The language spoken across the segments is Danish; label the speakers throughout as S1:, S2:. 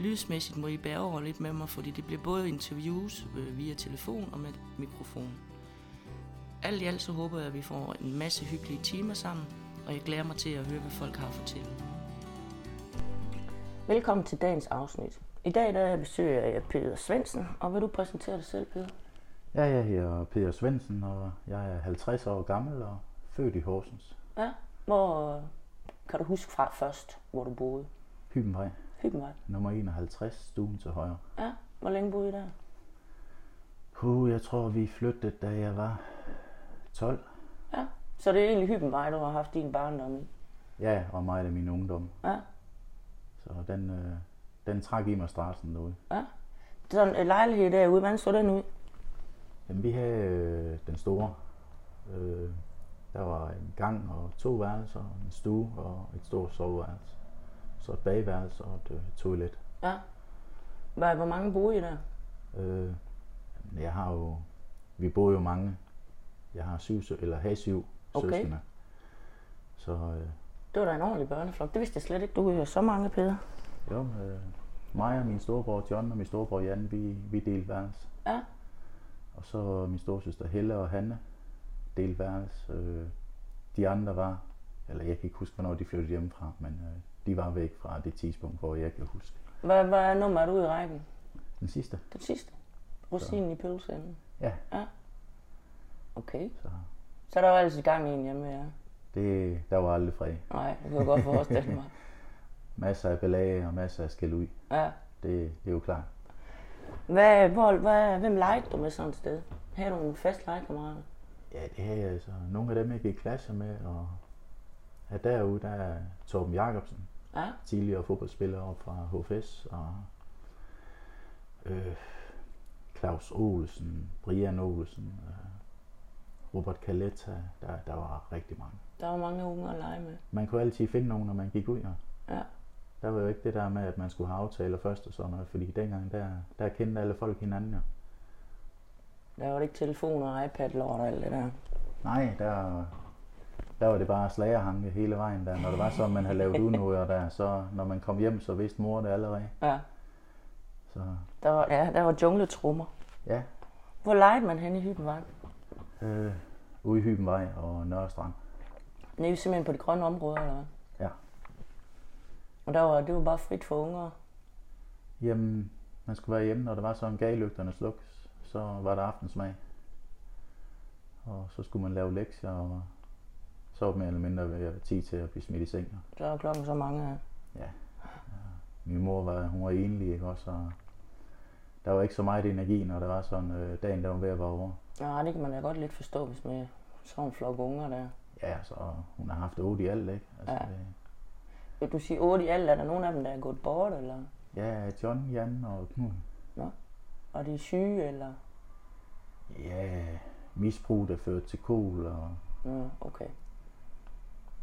S1: Lydsmæssigt må I bære over lidt med mig, fordi det bliver både interviews øh, via telefon og med mikrofon. Alt i alt så håber jeg, at vi får en masse hyggelige timer sammen, og jeg glæder mig til at høre, hvad folk har at fortælle. Velkommen til dagens afsnit. I dag der besøger jeg Peter Svendsen, og vil du præsentere dig selv, Peter?
S2: Ja, jeg hedder Peter Svendsen, og jeg er 50 år gammel og født i Horsens.
S1: Ja, hvor kan du huske fra først, hvor du boede?
S2: Hybenvej,
S1: Hyggenvej.
S2: nummer 51, stuen til højre.
S1: Ja, hvor længe boede I der?
S2: Puh, jeg tror, vi flyttede, da jeg var 12.
S1: Ja, så det er egentlig Hyggenvej, du har haft din barndom i.
S2: Ja, og mig af min ungdom.
S1: Ja,
S2: Så den, øh, den trak i mig strassen derude.
S1: ja. Sådan en lejlighed derude, hvordan så den ud?
S2: Jamen, vi havde øh, den store. Øh, der var en gang og to værelser, en stue og et stort soveværelse. Så et bagværelse og et øh, toilet.
S1: Ja. Hvor, hvor mange boede I der?
S2: Øh, jeg har jo, vi bor jo mange. Jeg har syv, eller har syv
S1: Okay.
S2: søskende. Så øh,
S1: Det var da en ordentlig børneflok. Det vidste jeg slet ikke, du havde så mange, Peter.
S2: jo, øh, mig og min storebror John og min storebror Jan, vi, vi delte værelse.
S1: Ja,
S2: Og så min storesøster Helle og Hanne delte værelse. Øh, de andre var, eller jeg kan ikke huske, hvornår de flyttede hjemmefra, men øh, de var væk fra det tidspunkt, hvor jeg kan huske.
S1: hvad, hvad nummer er du i rækken?
S2: Den sidste.
S1: Den sidste. Rosinen i pølseenden.
S2: Ja,
S1: Ja. Okay.
S2: så
S1: Så der var altså gang i en hjemme, ja.
S2: det, der var aldrig fred.
S1: Nej, det kan jeg godt forestille mig.
S2: Masser af ballade og masser af skæld ud.
S1: Ja.
S2: Det, det er jo klart.
S1: Hvad, hvor, hvad, hvem legede du med sådan et sted? Havde du en fast legekammerater?
S2: Ja, det har jeg altså. Nogle af dem, jeg gik i klasse med, og ja, derude, der er Torben Jacobsen,
S1: Ja.
S2: tidligere fodboldspiller op fra HFS, og øh, Claus Olsen, Brian Olsen, øh, Robert Caletta, der, der var rigtig mange.
S1: Der var mange unge at lege med.
S2: Man kunne altid finde nogen, når man gik ud her.
S1: Ja.
S2: Der var jo ikke det der med, at man skulle have aftaler først og sådan noget, fordi dengang, der, der kendte alle folk hinanden jo.
S1: Der var det ikke telefon og iPad lort og alt det der.
S2: Nej, der, der var det bare slagerhanke hele vejen der. Når det var så, man havde lavet unoder der, så når man kom hjem, så vidste mor det allerede.
S1: Ja.
S2: Så
S1: Der var, ja, der var jungletrummer.
S2: ja,
S1: Hvor legede man hen i Hybenvej?
S2: øh, ude i Hybenvej og Nørrestrand.
S1: Nede simpelthen på de grønne områder, eller hvad?
S2: Ja.
S1: Og der var, det var bare frit for unger.
S2: Jamen, man skulle være hjemme, når der var så en gaglygterne slukkes, så var der aftensmag. Og så skulle man lave lektier, og så var mere eller mindre ved at tid til at blive smidt i seng.
S1: Der var klokken så mange. ja.
S2: Min mor var, hun var enlig, ikke også? Og der var ikke så meget energi, når der var sådan øh, dagen, der var ved at være over.
S1: Ja, det kan man da godt lidt forstå, hvis med sådan en flok unger der.
S2: Ja, så hun har haft otte i alt, ikke? Altså,
S1: Ja.
S2: det,
S1: Vil du sige 8 i alt? Er der nogen af dem, der er gået bort, eller?
S2: ja, John, Jan og Knud.
S1: Og de er syge, eller?
S2: Ja, misbrug, der førte til kol, og
S1: Nå, okay.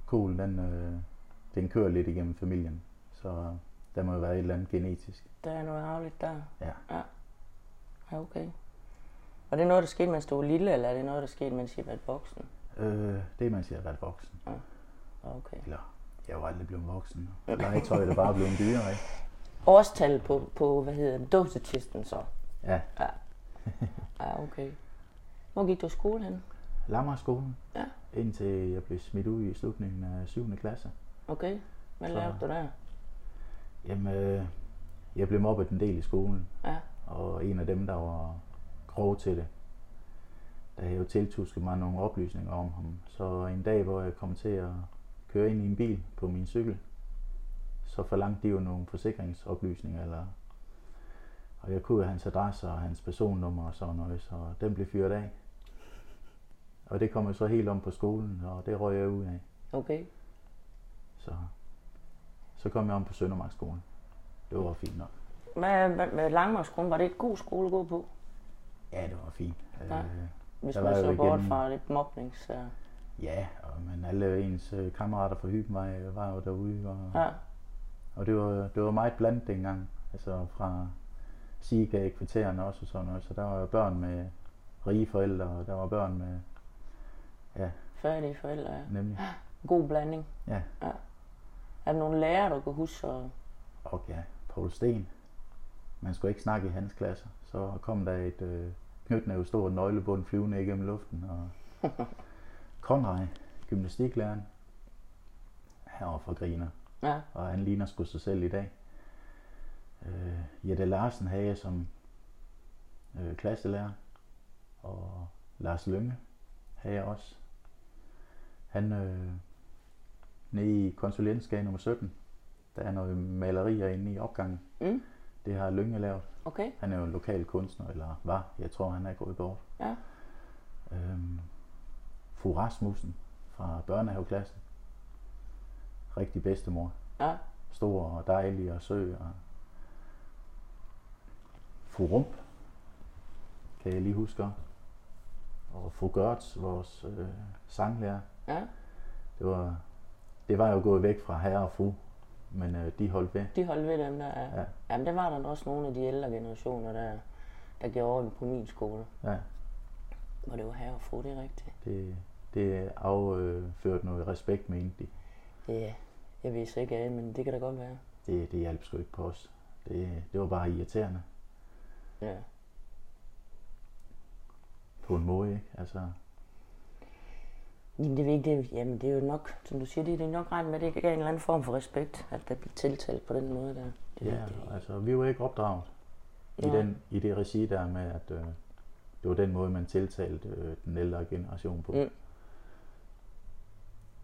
S2: Kol, den, øh, den kører lidt igennem familien. Så der må jo være et eller andet genetisk.
S1: Der er noget arveligt der.
S2: Ja.
S1: Ja. Ja, okay. Og det er noget, der skete, mens du var lille, eller er det noget, der skete, mens I var voksen?
S2: Øh, det er, man siger, at være voksen.
S1: Ja, Okay.
S2: Eller, jeg er jo aldrig blevet voksen. Legetøj er bare blevet dyrere, ikke?
S1: Årstal på, på hvad hedder det, dåsetisten så?
S2: Ja,
S1: Ja, okay. Hvor gik du skole hen?
S2: Lammerskolen.
S1: Ja.
S2: Indtil jeg blev smidt ud i slutningen af 7. klasse.
S1: Okay. Hvad
S2: Så-
S1: lavede du der?
S2: Jamen, øh, jeg blev mobbet en del i skolen.
S1: Ja.
S2: Og en af dem, der var grov til det, der havde jo tiltusket mig nogle oplysninger om ham. Så en dag, hvor jeg kom til at køre ind i en bil på min cykel, så forlangte de jo nogle forsikringsoplysninger, eller og jeg kunne hans adresse og hans personnummer og sådan noget, så den blev fyret af. Og det kom jo så helt om på skolen, og det røg jeg ud af.
S1: Okay.
S2: Så, så kom jeg om på Søndermarkskolen. Det var fint nok.
S1: Hvad, hvad, hvad Langmarksskolen, var det et god skole at gå på?
S2: Ja, det var fint.
S1: Ja.
S2: Øh,
S1: Hvis man så bort
S2: igen-
S1: fra lidt mobning, så...
S2: ja, og, men alle ens øh, kammerater fra Hyben var, var jo derude, og,
S1: Ja,
S2: og det, var, det var meget blandt dengang. Altså fra Siga i kvartererne også og sådan noget. Så der var børn med rige forældre, og der var børn med,
S1: færdige forældre, ja.
S2: nemlig,
S1: God blanding.
S2: Ja.
S1: ja. Er der nogle lærere, du kan huske? Og...
S2: ja, Paul Sten. Man skulle ikke snakke i hans klasse. Så kom der et øh, knytnæve stort nøglebund flyvende igennem luften, og Konrad, gymnastiklæreren, han var for griner.
S1: Ja,
S2: og han ligner sgu sig selv i dag. Øh, Jette Larsen havde jeg som øh, klasselærer, og Lars Lønge havde jeg også. Han øh, nede i konsulentskab nummer 17, der er noget malerier inde i opgangen.
S1: Mm.
S2: Det har Lønge lavet.
S1: okay.
S2: Han er jo en lokal kunstner, eller var. Jeg tror, han er gået bort.
S1: Ja.
S2: Øhm, Fru Rasmussen fra børnehaveklassen. Rigtig bedstemor
S1: Ja,
S2: stor og dejlig og sød. Og fru Rump, kan jeg lige huske. Og fru Gørts, vores øh, sanglærer.
S1: Ja.
S2: Det var, det var jo gået væk fra herre og fru, men øh, de holdt ved.
S1: De holdt ved dem, der er.
S2: Ja.
S1: Jamen, der var der også nogle af de ældre generationer, der, der gjorde på min skole.
S2: Ja,
S1: Hvor det var herre og fru, det er rigtigt.
S2: det, det afførte noget respekt, mente de.
S1: Ja, jeg ved så ikke af, men det kan da godt være.
S2: Det, det hjalp sgu ikke på os. Det, det var bare irriterende
S1: Ja.
S2: på en måde, ikke? Altså,
S1: Jamen, det er ikke det. Jamen, det er jo nok, som du siger, det, det er nok regnet med, at det gav en eller anden form for respekt, at der bliver tiltalt på den måde der. Det,
S2: ja,
S1: det,
S2: altså, vi var ikke opdraget i,
S1: Nej.
S2: den, i det regi der med, at øh, det var den måde, man tiltalte øh, den ældre generation på.
S1: Mm.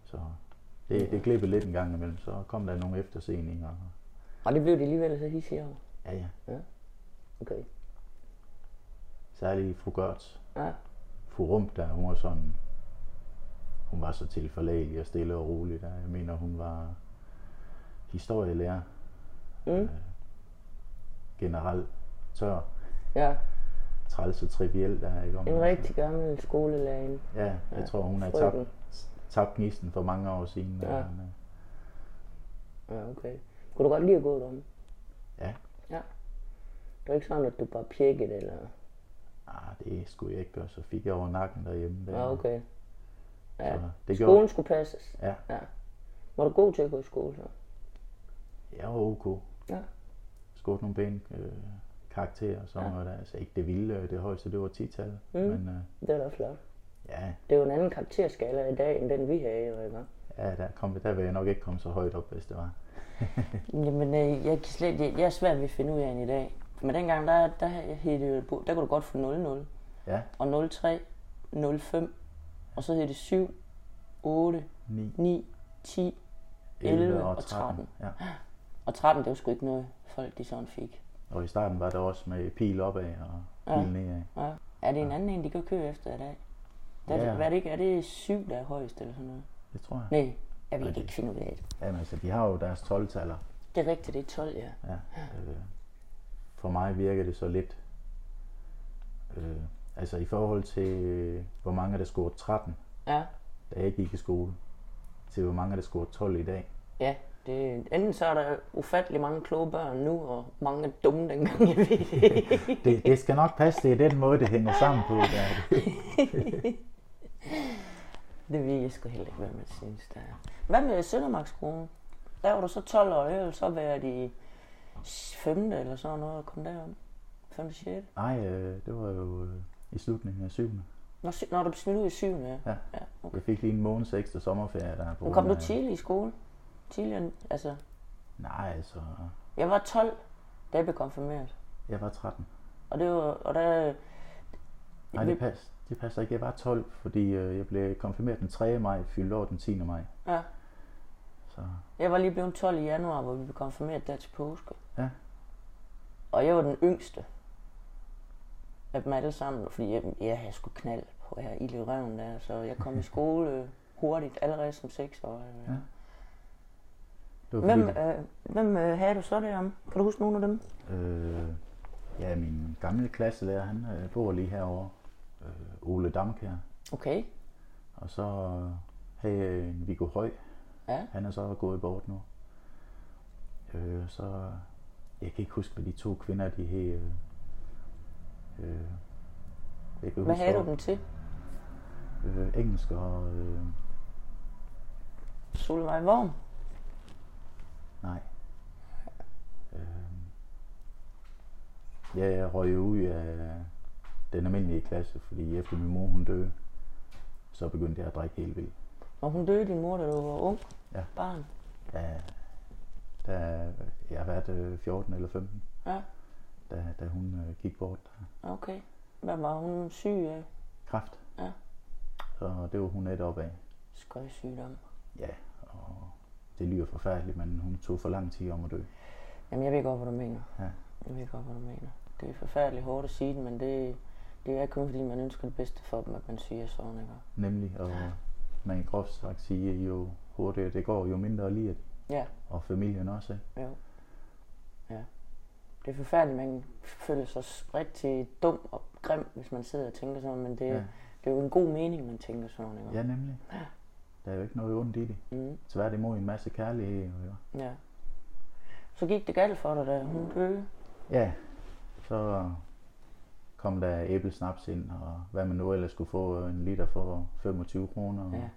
S2: Så det, det glippede lidt en gang imellem, så kom der nogle efterseninger. og-
S1: det blev det alligevel så hissige over.
S2: Ja, ja.
S1: Okay.
S2: Særligt fru Gørts.
S1: Ja.
S2: Fru Rump, der hun var sådan, hun var så tilforlagelig og stille og rolig. Der. Jeg mener, hun var historielærer.
S1: Mm.
S2: Øh, generelt tør,
S1: Ja,
S2: træls og triviel. Der, ikke? Om
S1: en rigtig gammel skolelærerinde.
S2: Ja, jeg
S1: Ja,
S2: tror, hun har tabt, tabt gnisten for mange år siden.
S1: Ja.
S2: Der, men, øh,
S1: Ja, okay. Kunne du godt lide at gå derom?
S2: Ja.
S1: Ja. Det er ikke sådan, at du bare pjekkede, eller...
S2: ah, det skulle jeg ikke gøre, så fik jeg over nakken derhjemme. Der.
S1: Ja, okay. Ja.
S2: Så det gjorde,
S1: Skolen skulle passes.
S2: Ja.
S1: ja. Var du god til at gå i skole, så?
S2: jeg var ok.
S1: Ja.
S2: Skåret nogle pæne øh, karakterer sådan
S1: Ja.
S2: noget der. Altså ikke det vilde, øh, det højeste, det var 10-tallet.
S1: Mm.
S2: Men øh,
S1: Det var da flot.
S2: ja,
S1: Det er jo en anden karakterskala i dag, end den vi havde, jo, ikke?
S2: ja der, kom, der vil jeg nok ikke komme så højt op, hvis det var.
S1: Jamen, øh, jeg, kan slet, jeg, jeg er svært ved at finde ud af den i dag. Men dengang, der, der, det jo, der kunne du godt få 0-0.
S2: Ja,
S1: Og 0-3, 0-5. Og så hed det 7, 8,
S2: 9,
S1: 9, 10, 11 og 13.
S2: Ja.
S1: Og 13, det var sgu ikke noget, folk de sådan fik.
S2: Og i starten var det også med pil opad og
S1: Ja.
S2: pil nedad.
S1: Ja. Er det en anden en, de kan køre efter i dag? Der,
S2: Ja.
S1: ja. hvad er, det ikke? er det 7, der er højst eller sådan noget?
S2: Det tror jeg.
S1: Nej, jeg ved
S2: Nej, det-
S1: ikke finde ud af det.
S2: Jamen altså, de har jo deres 12-taller.
S1: Det er rigtigt, det er 12, ja.
S2: Ja, øh, for mig virker det så lidt. Øh, altså i forhold til, hvor mange der scorede 13,
S1: Ja,
S2: da jeg gik i skole, til hvor mange der scorede 12 i dag.
S1: ja. Det, enten så er der ufattelig mange kloge børn nu, og mange dumme dengang, jeg ved det.
S2: Det, skal nok passe, det er den måde, det hænger sammen på. Der. er det.
S1: Ved jeg sgu heller ikke, hvad man synes, der er. Hvad med Søndermarkskolen? Der var du så 12 år, ville så været i 5. eller sådan noget, og kom derom. 5. 6.
S2: Nej, øh, det var jo øh, i slutningen af 7.
S1: Når, sy- når du ud i 7. Ja.
S2: Ja.
S1: ja okay.
S2: Jeg fik lige en måneds ekstra sommerferie der. på
S1: Men kom du tidligt i skole? Tidligere, altså...
S2: Nej, altså,
S1: Jeg var 12, da jeg blev konfirmeret.
S2: jeg var 13.
S1: Og det var, og der...
S2: Nej, det, pas, det passer ikke. Jeg var 12, fordi øh, jeg blev konfirmeret den 3. maj, fyldte år den 10. maj.
S1: Ja,
S2: Så
S1: jeg var lige blevet 12 i januar, hvor vi blev konfirmeret der til påske.
S2: Ja.
S1: Og jeg var den yngste af dem alle sammen, fordi jeg, jeg havde sgu knald på her i røven der, så jeg kom i skole øh, hurtigt, allerede som 6 år.
S2: Ja. det var fordi,
S1: Hvem, øh, hvem øh, havde du så derom? Kan du huske nogle af dem?
S2: øh, Ja, min gamle klasselærer, han øh, bor lige herovre. Øh, Ole Damkær.
S1: Okay.
S2: Og så øh, havde jeg en Viggo Høj.
S1: Ja.
S2: Han er så gået bort nu. Øh, så jeg kan ikke huske, hvad de to kvinder, de hed. Øh, øh, jeg kan
S1: Hvad havde du dem til?
S2: Øh, engelsk og... Øh,
S1: Solvej Worm?
S2: nej. Øh, ja, jeg røg ud af den almindelige klasse, fordi efter min mor hun døde, så begyndte jeg at drikke helt vildt.
S1: Og hun døde din mor, da du var ung
S2: Ja.
S1: barn.
S2: Da, da jeg har været øh, 14 eller 15,
S1: Ja,
S2: da, da hun øh, gik bort.
S1: okay. Hvad var hun syg af?
S2: Kræft.
S1: Ja.
S2: Så det var hun net op af.
S1: Skøjsygdom.
S2: Ja, og det lyder forfærdeligt, men hun tog for lang tid om at dø.
S1: Jamen, jeg ved godt, hvad du mener.
S2: Ja.
S1: Jeg ved godt, hvad du mener. Det er forfærdeligt hårdt at sige det, men det, det er kun fordi, man ønsker det bedste for dem, at man siger sådan, ikke?
S2: Nemlig, og man kan groft sagt sige, jo hurtigere det går, jo mindre lider de.
S1: Ja,
S2: Og familien også, ikke?
S1: jo. Ja. Det er forfærdeligt, man føler sig rigtig dum og grim, hvis man sidder og tænker sådan, men det,
S2: Ja.
S1: det er jo en god mening, man tænker sådan, ikke?
S2: ja, nemlig. Der er jo ikke noget ondt i det.
S1: Mm,
S2: Tværtimod en masse kærlighed. Jo.
S1: ja. Så gik det galt for dig, da hun døde.
S2: Ja, så kom der æblesnaps ind, og hvad man nu ellers skulle få en liter for 25 kroner.
S1: Ja.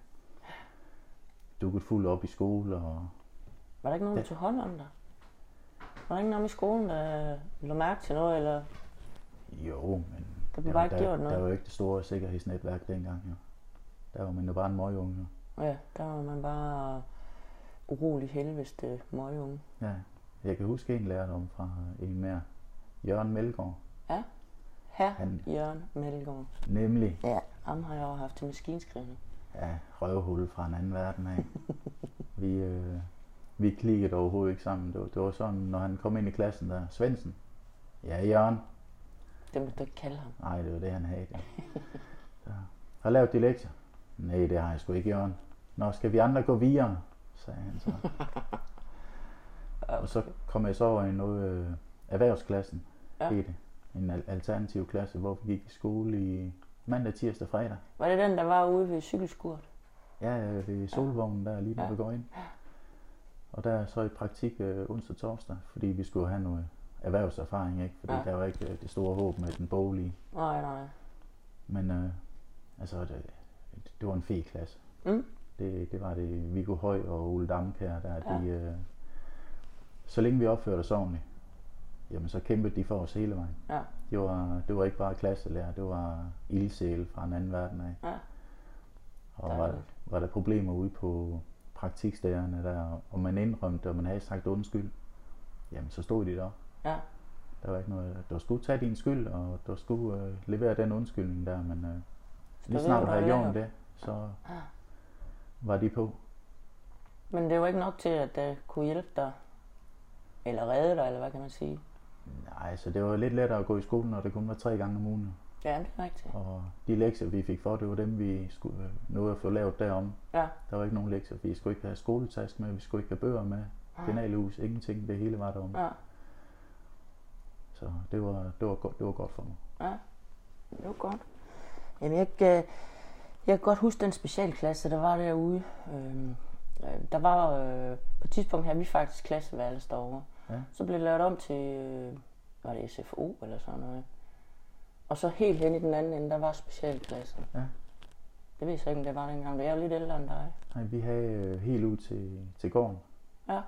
S2: Dukket fuld op i skole, og
S1: Var der ikke nogen, der
S2: Ja.
S1: tog hånd om dig? Var der ikke nogen i skolen, der lå mærke til noget, eller
S2: jo, men
S1: der blev
S2: der,
S1: bare ikke
S2: der,
S1: gjort
S2: der
S1: noget?
S2: var jo ikke det store sikkerhedsnetværk dengang. Jo. Der var man jo bare en møgunge. jo.
S1: Ja, der var man bare urolig helveste møgunge.
S2: Ja. Jeg kan huske en lærdom fra en mere, Jørgen Melgaard.
S1: Her,
S2: Han-
S1: Jørgen Melgaard.
S2: Nemlig,
S1: Ja, ham har jeg jo haft til maskinskrivning.
S2: ja, røvhul fra en anden verden af. vi, øh, vi klikkede overhovedet ikke sammen. Det var, det var sådan, når han kom ind i klassen der, Svendsen. Ja, Jørgen.
S1: Det må du ikke kalde ham.
S2: Nej, det var det, han havde. Ja. Så, har lavet de lektier? Nej, det har jeg sgu ikke, Jørgen. Nå, skal vi andre gå videre? sagde han så. Og så kom jeg så over i noget øh, erhvervsklassen,
S1: Ja.
S2: det. En al- alternativ klasse, hvor vi gik i skole i mandag, tirsdag, fredag.
S1: Var det den, der var ude ved cykelskurt?
S2: Ja, ved solvognen der, lige når
S1: ja.
S2: du går ind. Og der er så i praktik øh, onsdag og torsdag, fordi vi skulle have noget erhvervserfaring, ikke? Fordi
S1: Ja.
S2: der var ikke øh, det store håb med den boglige.
S1: Nej, nej.
S2: Men øh, altså, det, det var en fed klasse.
S1: Mm.
S2: Det, det var det Viggo Høj og Ole Damkær, der
S1: Ja.
S2: de, øh, så længe vi opførte os ordentligt, jamen så kæmpede de for os hele vejen.
S1: Ja.
S2: Det var, det var ikke bare klasselærer, det var ildsæle fra en anden verden af.
S1: Ja.
S2: Og var, var der problemer ude på praktikstederne der, og man indrømte, og man havde sagt undskyld, jamen så stod de der.
S1: Ja.
S2: Der var ikke noget, du skulle tage din skyld, og du skulle øh, levere den undskyldning der, men øh, lige snart du havde gjort det, så
S1: Ja.
S2: var de på.
S1: Men det var ikke nok til, at det kunne hjælpe dig. Eller redde dig, eller hvad kan man sige?
S2: Nej, så det var lidt lettere at gå i skole, når det kun var tre gange om ugen.
S1: Ja, det er rigtigt.
S2: Og de lektier, vi fik for, det var dem, vi skulle øh, nå at få lavet derom.
S1: Ja.
S2: Der var ikke nogen lektier, vi skulle ikke have skoletask med, vi skulle ikke have bøger med, penalhus, ingenting, det hele var derom.
S1: Ja.
S2: Så det var, det var, godt, det var godt for mig.
S1: Ja, det var godt. Jamen, jeg, kan- jeg kan godt huske den specialklasse, der var derude. Øhm, øh, der var øh, på et tidspunkt havde vi faktisk klasseværelse derovre.
S2: Ja.
S1: Så blev det lavet om til, øh, var det SFO eller sådan noget. Og så helt hen i den anden ende, der var specialklassen.
S2: Ja.
S1: Det ved jeg ikke, om det var dengang. Jeg er jo lidt ældre end dig.
S2: Nej, vi havde øh, helt ud til, til gården.
S1: Ja,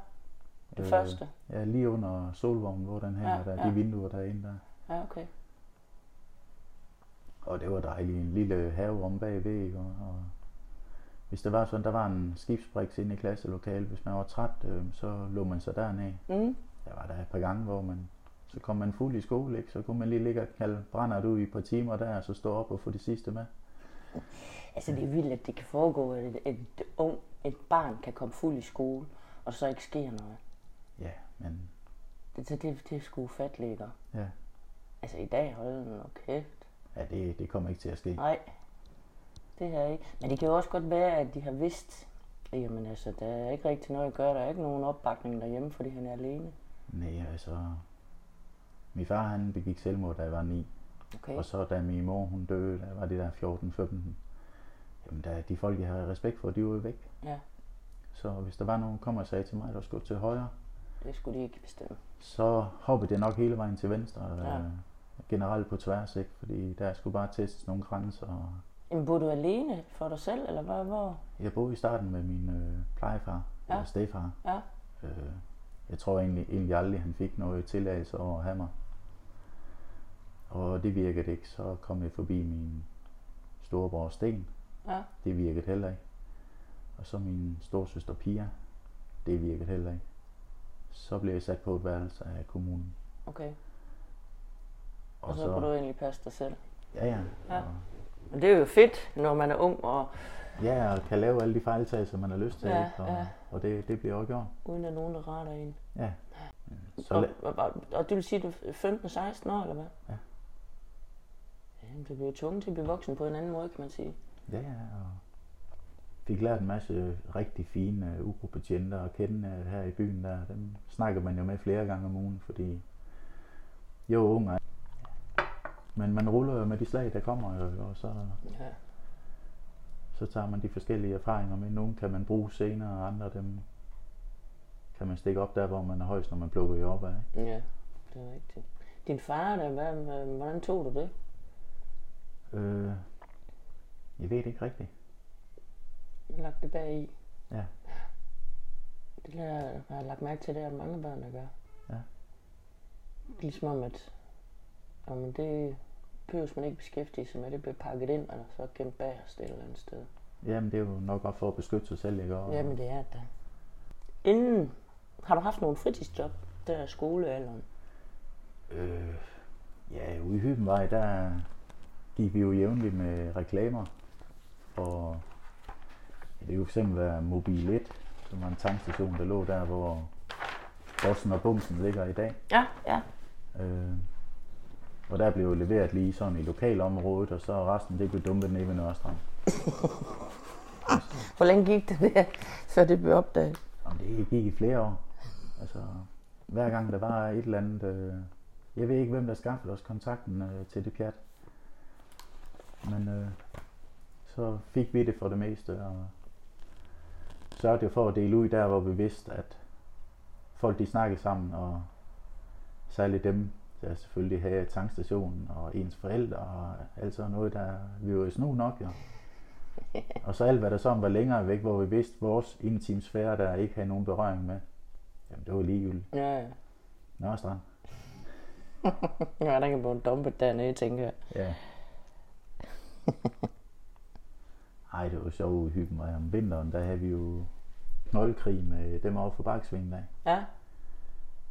S1: det første.
S2: Ja, lige under solvognen, hvor den her,
S1: Ja,
S2: der er
S1: ja.
S2: de vinduer derinde der.
S1: Ja, okay.
S2: Og det var dejligt. En lille have om bagved. Og, og hvis det var sådan, der var en skibsbriks inde i klasselokalet, hvis man var træt, øh, så lå man sig derned.
S1: Mm.
S2: Der var der et par gange, hvor man, så kom man fuld i skole, ikke? så kunne man lige ligge og kalde brændert ud i et par timer der, og så stå op og få det sidste med.
S1: Altså, det er vildt, at det kan foregå, at et, et, ung, et barn kan komme fuld i skole, og så ikke sker noget.
S2: Ja, men
S1: Det, det, det, det er sgu ufatteligt,
S2: ja,
S1: Altså i dag, hold nu kæft.
S2: ja det, det kommer ikke til at ske.
S1: Nej, det jeg ikke. Men det kan jo også godt være, at de har vidst, jamen altså, der er ikke rigtig noget at gøre. Der er ikke nogen opbakning derhjemme, fordi han er alene.
S2: Nej, altså, Min far han begik selvmord, da jeg var 9.
S1: Okay.
S2: Og så da min mor hun døde, da var det der 14-15. Jamen der, de folk, jeg har respekt for, de var jo væk.
S1: Ja,
S2: Så hvis der var nogen, der kom og sagde til mig, at der skulle til højre,
S1: det skulle de ikke bestemme.
S2: så hoppede det nok hele vejen til venstre.
S1: Ja.
S2: Øh, generelt på tværs, ikke? Fordi der skulle bare testes nogle grænser.
S1: Jamen, boede du alene for dig selv, eller hvad? Hvor?
S2: jeg boede i starten med min øh, plejefar,
S1: ja.
S2: eller stefar.
S1: Ja.
S2: Øh, jeg tror egentlig, egentlig aldrig, han fik noget tilladelse over at have mig. Og det virkede ikke. Så kom jeg forbi min storebror Sten.
S1: Ja.
S2: Det virkede heller ikke. Og så min storsøster Pia. Det virkede heller ikke. Så blev jeg sat på et værelse af kommunen.
S1: Okay. Og, og så, så kunne du egentlig passe dig selv.
S2: Ja, ja.
S1: Ja.
S2: Og,
S1: Men det er jo fedt, når man er ung, og
S2: ja, og kan lave alle de fejltagelser, man har lyst til.
S1: Ja,
S2: ikke? Og,
S1: ja.
S2: og det, det bliver også gjort.
S1: uden at nogen der retter en.
S2: Ja. Så,
S1: Og, og, og, og det vil sige, at du er 15-16 år, eller hvad?
S2: Ja.
S1: Jamen, det bliver tvunget til at blive voksen på en anden måde, kan man sige.
S2: Ja, og fik lært en masse rigtig fine uh, at kende uh, her i byen. Der. Dem snakker man jo med flere gange om ugen, fordi jo ung er men man ruller jo med de slag, der kommer, jo, og så,
S1: Ja.
S2: så tager man de forskellige erfaringer med. Nogle kan man bruge senere, og andre dem kan man stikke op der, hvor man er højst, når man plukker jo op af. Ikke?
S1: ja, det er rigtigt. Din far, der, hvad, hvordan tog du det?
S2: Øh, jeg ved ikke rigtigt.
S1: Lagt det bag i?
S2: Ja.
S1: Det der, jeg har lagt mærke til, det er mange børn, der gør.
S2: Ja.
S1: Ligesom om, at jamen, det behøves man ikke beskæftige sig med. Det bliver pakket ind, og så gemt bag os et eller andet sted.
S2: Jamen, det er jo nok også for at beskytte sig selv, ikke? Og,
S1: Jamen, det er det. Inden, har du haft nogle fritidsjob, der i skolealderen?
S2: Øh, ja, ude i Hybenvej, der gik vi jo jævnligt med reklamer. Og ja, det kunne fx være Mobil 1, som var en tankstation, der lå der, hvor Bossen og Bumsen ligger i dag.
S1: Ja, ja.
S2: Øh, og der blev leveret lige sådan i lokalområdet, og så resten det blev dumpet ned ved Nørrestrand.
S1: Hvor længe gik det der, før det blev opdaget?
S2: Jamen, det gik i flere år. Altså, hver gang der var et eller andet... Øh, jeg ved ikke, hvem der skaffede os kontakten øh, til det pjat. Men øh, så fik vi det for det meste, og sørgede jo for at dele ud der, hvor vi vidste, at folk de snakkede sammen, og særligt dem, der selvfølgelig havde tankstationen, og ens forældre, og alt sådan noget, der vi var jo snu nok, jo. Og så alt, hvad der sådan var længere væk, hvor vi vidste, vores intime sfære, der ikke havde nogen berøring med, jamen det var ligegyldigt.
S1: Ja, ja.
S2: Nørrestrand.
S1: Ja, der kan blive dumpet dernede, tænker jeg.
S2: Ja. Ej, det var sjovt ude i hyggen, og om vinteren, der havde vi jo knoldkrig med dem over for Baksvingen af.
S1: Ja,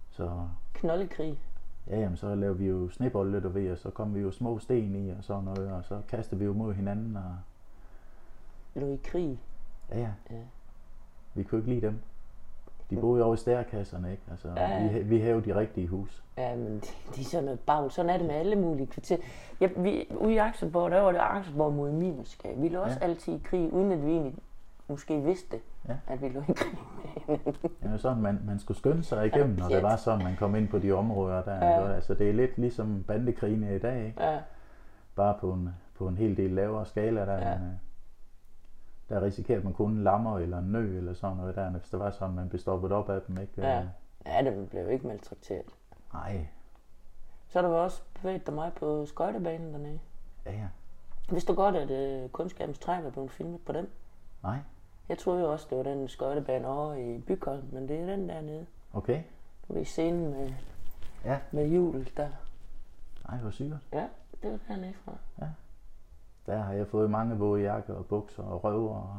S2: Så
S1: knoldekrig.
S2: ja, jamen, så lavede vi jo snebolde, du ved, og så kom vi jo små sten i og sådan noget, og så kastede vi jo mod hinanden, og
S1: Lå i krig.
S2: ja, ja.
S1: Ja.
S2: Vi kunne ikke lide dem. De boede jo over i stærkasserne, ikke? Altså,
S1: Ja, ja.
S2: vi, vi havde jo de rigtige hus.
S1: Ja, men de, de er sådan noget bagl. Sådan er det med alle mulige kvarter. Ja, vi, ude i Akselborg, der var det Akselborg mod Mimersgade. Vi lå også
S2: Ja.
S1: altid i krig, uden at vi egentlig måske vidste det,
S2: Ja.
S1: at vi lå i krig med hinanden.
S2: Det var sådan, man, man skulle skynde sig igennem, når det var sådan, man kom ind på de områder der.
S1: Ja.
S2: Ja. Altså, det er lidt ligesom bandekrigene i dag, ikke?
S1: Ja,
S2: Bare på en, på en hel del lavere skala der.
S1: Ja.
S2: Ja. Der risikerer man kun en lammer eller en nø eller sådan noget der, hvis det var sådan, man blev stoppet op af dem, ikke?
S1: ja.
S2: Øh,
S1: Ja, det blev ikke maltrakteret.
S2: Nej,
S1: Så har du også bevæget dig meget på skøjtebanen dernede.
S2: ja ja.
S1: Vidste du godt, at uh, kunstskabens træ var blevet filmet på den?
S2: Nej,
S1: Jeg troede jo også, det var den skøjtebane over i Bykholm, men det er den dernede.
S2: okay.
S1: Du ved scenen med,
S2: Ja.
S1: med hjul der.
S2: Nej, hvor sygt.
S1: Ja, det var dernede fra.
S2: Der har jeg fået mange våde jakker og bukser og røver. Og...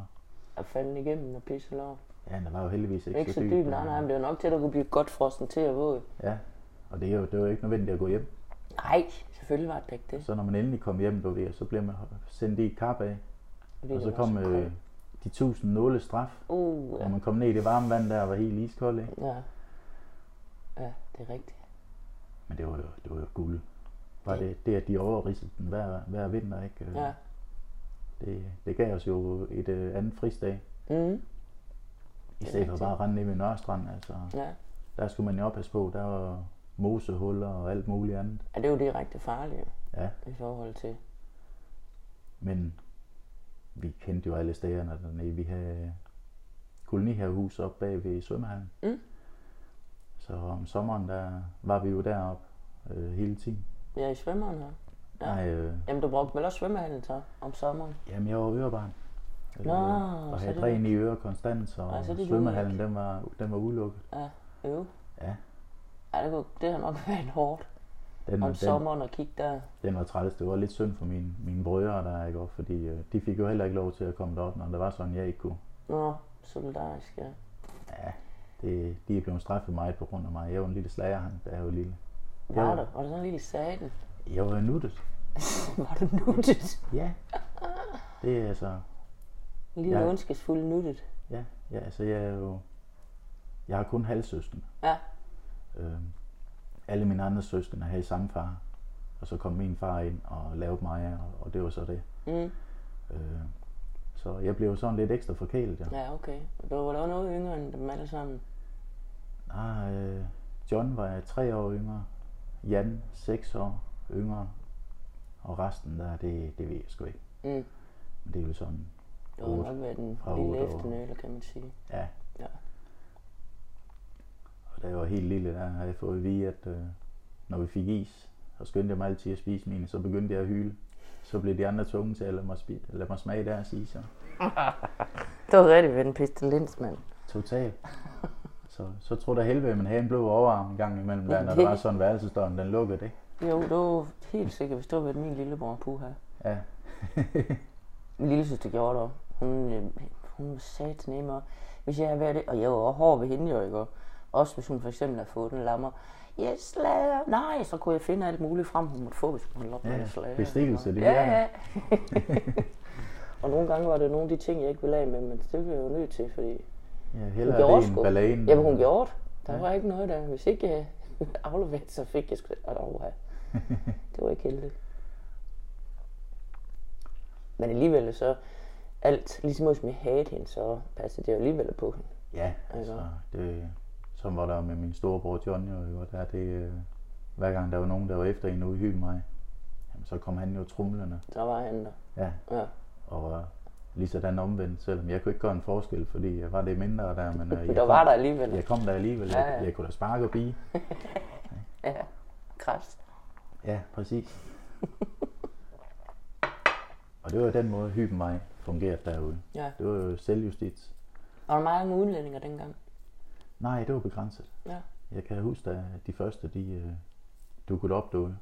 S1: Og falden igennem og pisse lov.
S2: Ja, den var jo heldigvis ikke,
S1: Ikke så dyb, nej, nej, men det var nok til, at du kunne blive godt frossen til at våge.
S2: Ja, og det er jo, det er jo ikke nødvendigt at gå hjem.
S1: Nej, selvfølgelig var det ikke det.
S2: Så når man endelig kom hjem, du ved, så bliver man sendt i et kap af. Og så
S1: var
S2: kom
S1: så
S2: øh, de tusind nåle straf,
S1: Uh,
S2: ja. og man kom ned i det varme vand der og var helt iskold, ikke?
S1: ja. Ja, det er rigtigt.
S2: Men det var jo, det var jo guld. Bare det, det, at de overridsede den hver, hver vinter, ikke? Øh,
S1: Ja.
S2: Det, det gav os jo et øh, andet frisdag,
S1: Mm.
S2: i stedet for bare at rende ned ved Nørrestrand, altså.
S1: Ja.
S2: Der skulle man jo oppasse på, der var mosehuller og alt muligt andet.
S1: Ja, det er jo direkte farligt
S2: Ja,
S1: i forhold til.
S2: men vi kendte jo alle stederne dernede. Vi havde kolonihavehus op bag ved svømmehallen.
S1: Mm.
S2: Så om sommeren, der var vi jo deroppe øh, hele tiden.
S1: Ja, i svømmeren her. Ja.
S2: Nej, øh,
S1: Jamen, du brugte vel også svømmehallen så om sommeren?
S2: jamen jeg var ørebarn. Øh,
S1: Nå,
S2: og
S1: så
S2: havde
S1: det
S2: dræn i øre konstant, så,
S1: Ej, så det er
S2: svømmehallen den var, den var udelukket.
S1: Ja, jo.
S2: Ja,
S1: Ja, det, kunne, det har nok været hårdt
S2: den,
S1: om
S2: den,
S1: sommeren at kigge der.
S2: den var træls. Det var lidt synd for mine, mine brødre der, ikke? også, fordi øh, de fik jo heller ikke lov til at komme derop, når der var sådan, jeg ikke kunne.
S1: Nå, solidarisk, ja.
S2: Ja, det, de er blevet straffet meget på grund af mig. Jeg var en lille slager, han, da jeg var lille.
S1: Var der? Var der sådan en lille saten?
S2: Jeg var nuttet.
S1: var du nuttet?
S2: Ja, det er altså,
S1: En lille
S2: ja.
S1: ondskabsfuld nuttet.
S2: ja, ja, altså jeg er jo, jeg har kun halvsøskende.
S1: Ja.
S2: Øhm, alle mine andre søskende havde samme far. Og så kom min far ind og lavede mig, og, og det var så det.
S1: Mm.
S2: Øh, så jeg blev sådan lidt ekstra forkælet, ja.
S1: Ja, okay. Du var da noget yngre end dem alle sammen.
S2: Ah, øh, John var tre år yngre, Jan seks år yngre, og resten der, det, det ved jeg sgu ikke.
S1: Mm.
S2: Men det er jo sådan,
S1: Det
S2: Otte.
S1: nok været en
S2: Fra
S1: lille efternøler, kan man sige.
S2: ja.
S1: Ja.
S2: Og da jeg var helt lille, der havde jeg fået at vide, at øh, når vi fik is, så skyndte jeg mig altid at spise mine, så begyndte jeg at hyle. Så blev de andre tvunget til at lade mig, spi- lade mig smage deres is. Og
S1: Det var rigtig ved en pestilens, mand.
S2: Totalt. Så, så tror der helvede, man havde en blå overarm en gang imellem, der, når der var sådan en den lukkede, ikke?
S1: Jo, det var helt sikkert, hvis det var min lillebror, puha.
S2: Ja.
S1: Min lille søster gjorde det. Hun, øh, hun var sat nemme, og hvis jeg havde været det, og jeg var hård ved hende jo, ikke? Og Også hvis hun for eksempel havde fået en lammer. Jeg slager. Nej, så kunne jeg finde alt muligt frem, hun måtte få, hvis hun lå
S2: Ja,
S1: med at slage.
S2: bestikkelse, det
S1: ja, ja. og nogle gange var det nogle af de ting, jeg ikke ville af med, men det blev jeg jo nødt til, fordi
S2: Ja,
S1: hun
S2: hellere
S1: gjorde
S2: det end
S1: sgu.
S2: balladen.
S1: Jamen, hun gjorde det. Der
S2: Ja.
S1: var ikke noget der. Hvis ikke jeg afleveret, så fik jeg sgu... Oh, ja. Det var ikke heldigt. Men alligevel så... Alt, ligesom hvis jeg havde hende, så passer det jo alligevel på hende.
S2: Ja, altså, det, som var der med min storebror John jo, der er det, øh, hver gang der var nogen, der var efter en ude i mig, jamen, så kom han jo trumlende.
S1: Så var han der.
S2: Ja,
S1: Ja.
S2: og øh, lige sådan omvendt, selvom jeg kunne ikke gøre en forskel, fordi jeg var det mindre der, men øh, jeg,
S1: Der
S2: kom,
S1: var der alligevel.
S2: jeg kom der alligevel.
S1: Ja,
S2: Jeg,
S1: ja.
S2: jeg kunne da sparke og bige.
S1: Ja. Kræft.
S2: Ja, præcis. og det var den måde, hyggen mig fungerede derude.
S1: Ja.
S2: Det var jo selvjustits.
S1: Var der mange udlændinger dengang?
S2: Nej, det var begrænset.
S1: Ja.
S2: Jeg kan huske, at de første, de øh, dukkede op derude.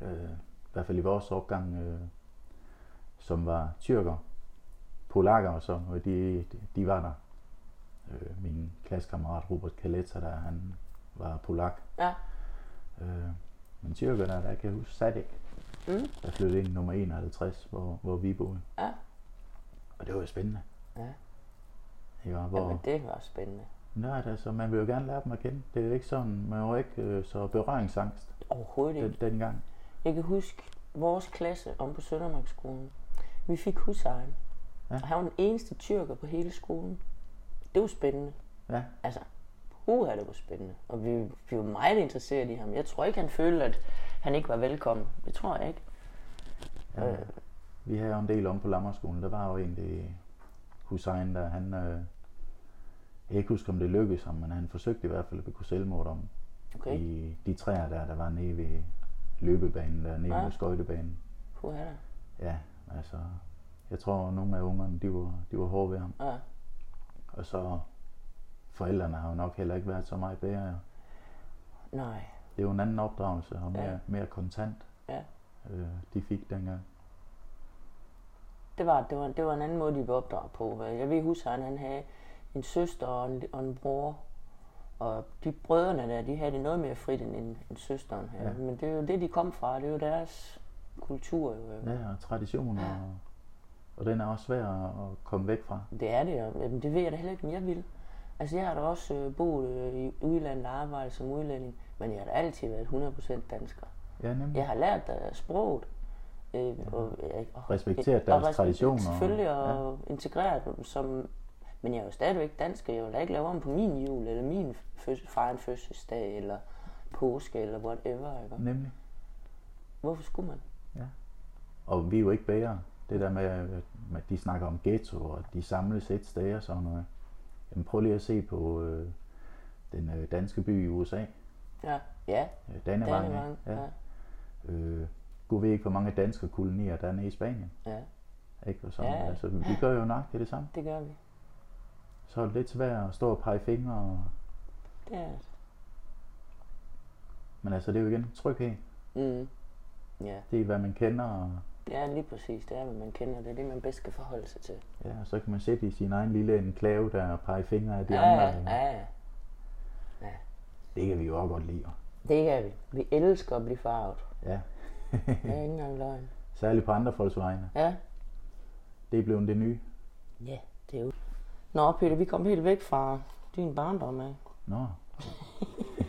S2: Øh, I hvert fald i vores opgang, øh, som var tyrker, polakker noget, de, de, var der. Øh, min klassekammerat Robert Kaleta, der han var polak.
S1: Ja.
S2: Øh, men tyrker der, der kan jeg huske Sadik,
S1: Mm.
S2: der flyttede ind nummer 51, hvor, hvor vi boede.
S1: Ja.
S2: Og det var jo spændende.
S1: Ja.
S2: Ikke? Hvor,
S1: Jamen, det var spændende.
S2: Nej, altså, man vil jo gerne lære dem at kende. Det er ikke sådan, man var ikke øh, så berøringsangst
S1: Overhovedet ikke.
S2: den, dengang.
S1: Jeg kan huske vores klasse om på Søndermarksskolen. Vi fik husejeren.
S2: Ja.
S1: Og han var den eneste tyrker på hele skolen. Det var spændende.
S2: Ja,
S1: Altså, puha, det var spændende. Og vi, vi var meget interesseret i ham. Jeg tror ikke, han følte, at han ikke var velkommen. Det tror jeg ikke.
S2: ja. Vi havde jo en del om på Lammerskolen. Der var jo egentlig Hussein, der han... Øh, jeg kan ikke huske, om det lykkedes ham, men han forsøgte i hvert fald at begå selvmord om
S1: Okay,
S2: i de træer der, der var nede ved løbebanen, der nede
S1: Ja.
S2: ved skøjtebanen.
S1: puha.
S2: Ja, altså... Jeg tror, nogle af ungerne, de var, de var hårde ved ham.
S1: Ja.
S2: Og så forældrene har jo nok heller ikke været så meget bedre.
S1: Nej.
S2: Det er jo en anden opdragelse og mere,
S1: Ja.
S2: ja. mere kontant,
S1: Ja.
S2: øh, de fik dengang.
S1: Det var, det, var, det var en anden måde, de blev opdraget på. Jeg ved, husejeren han havde en søster og en, og en bror. Og de brødrene der, de havde det noget mere frit end, end, end søsteren. Ja.
S2: Ja.
S1: Men det er jo det, de kom fra. Det er jo deres kultur. Jo.
S2: Ja, og traditioner, og, og den er også svær at, komme væk fra.
S1: Det er det, og jamen, det ved jeg da heller ikke, om jeg vil. Altså, jeg har da også øh, boet øh, i udlandet og arbejdet som udlænding, men jeg har da altid været 100% dansker.
S2: Ja, nemlig.
S1: Jeg har lært der sproget. Øh, og, øh, og,
S2: Respekteret
S1: og
S2: deres
S1: respekteret
S2: traditioner.
S1: Selvfølgelig, og ja. integreret dem som... Men jeg er jo stadigvæk dansk, og jeg vil da ikke lave om på min jul, eller min føds, far en fødselsdag, eller påske eller whatever, ikke?
S2: Nemlig.
S1: Hvorfor skulle man?
S2: Og vi er jo ikke bedre. Det der med, at de snakker om ghetto, og de samles et sted og sådan noget. Jamen prøv lige at se på øh, den øh, danske by i USA.
S1: Ja, ja,
S2: Øh, Dannevang.
S1: Dannevang,
S2: Ja.
S1: ja.
S2: Øh, Gud ved ikke, hvor mange danske kolonier der er nede i Spanien.
S1: ja,
S2: Ikke? Og sådan.
S1: Ja.
S2: Altså, vi gør jo nok det, det samme.
S1: det gør vi.
S2: Så er det lidt svært at stå og pege fingre. Og,
S1: Det er det.
S2: men altså, det er jo igen tryghed.
S1: Mm. Ja,
S2: Det er, hvad man kender. Og,
S1: er lige præcis. Det er, hvad man kender. Det er det, man bedst skal forholde sig til.
S2: ja, og så kan man sætte i sin egen lille enklave der og pege fingre af de
S1: ja,
S2: andre.
S1: ja, ja.
S2: Det kan vi jo også godt lide.
S1: Det kan vi. Vi elsker at blive farvet.
S2: Ja.
S1: Det er ikke engang løgn.
S2: Særligt på andre folks vegne.
S1: Ja,
S2: Det er blevet det nye.
S1: ja, det er jo... Nå, Peter, vi kom helt væk fra din barndom af.
S2: Nå.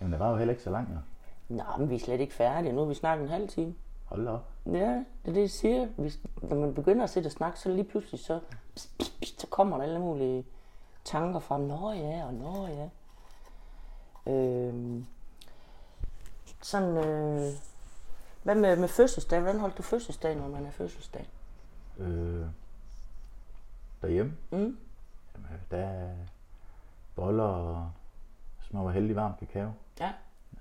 S2: Jamen, det var jo heller ikke så langt, jo.
S1: Nå, men vi er slet ikke færdige. Nu har vi snakket en halv time.
S2: Hold op.
S1: Ja, det er det, jeg siger. Hvis, når man begynder at sætte og snakke, så lige pludselig så, pst, pst, pst, så kommer der alle mulige tanker frem. Nå ja, og nå ja. Øhm, sådan, øh, hvad med, med fødselsdag? Hvordan holdt du fødselsdag, når man er fødselsdag?
S2: Øh, derhjemme,
S1: Mm?
S2: jamen, der er boller og små og heldig varm kakao.
S1: Ja.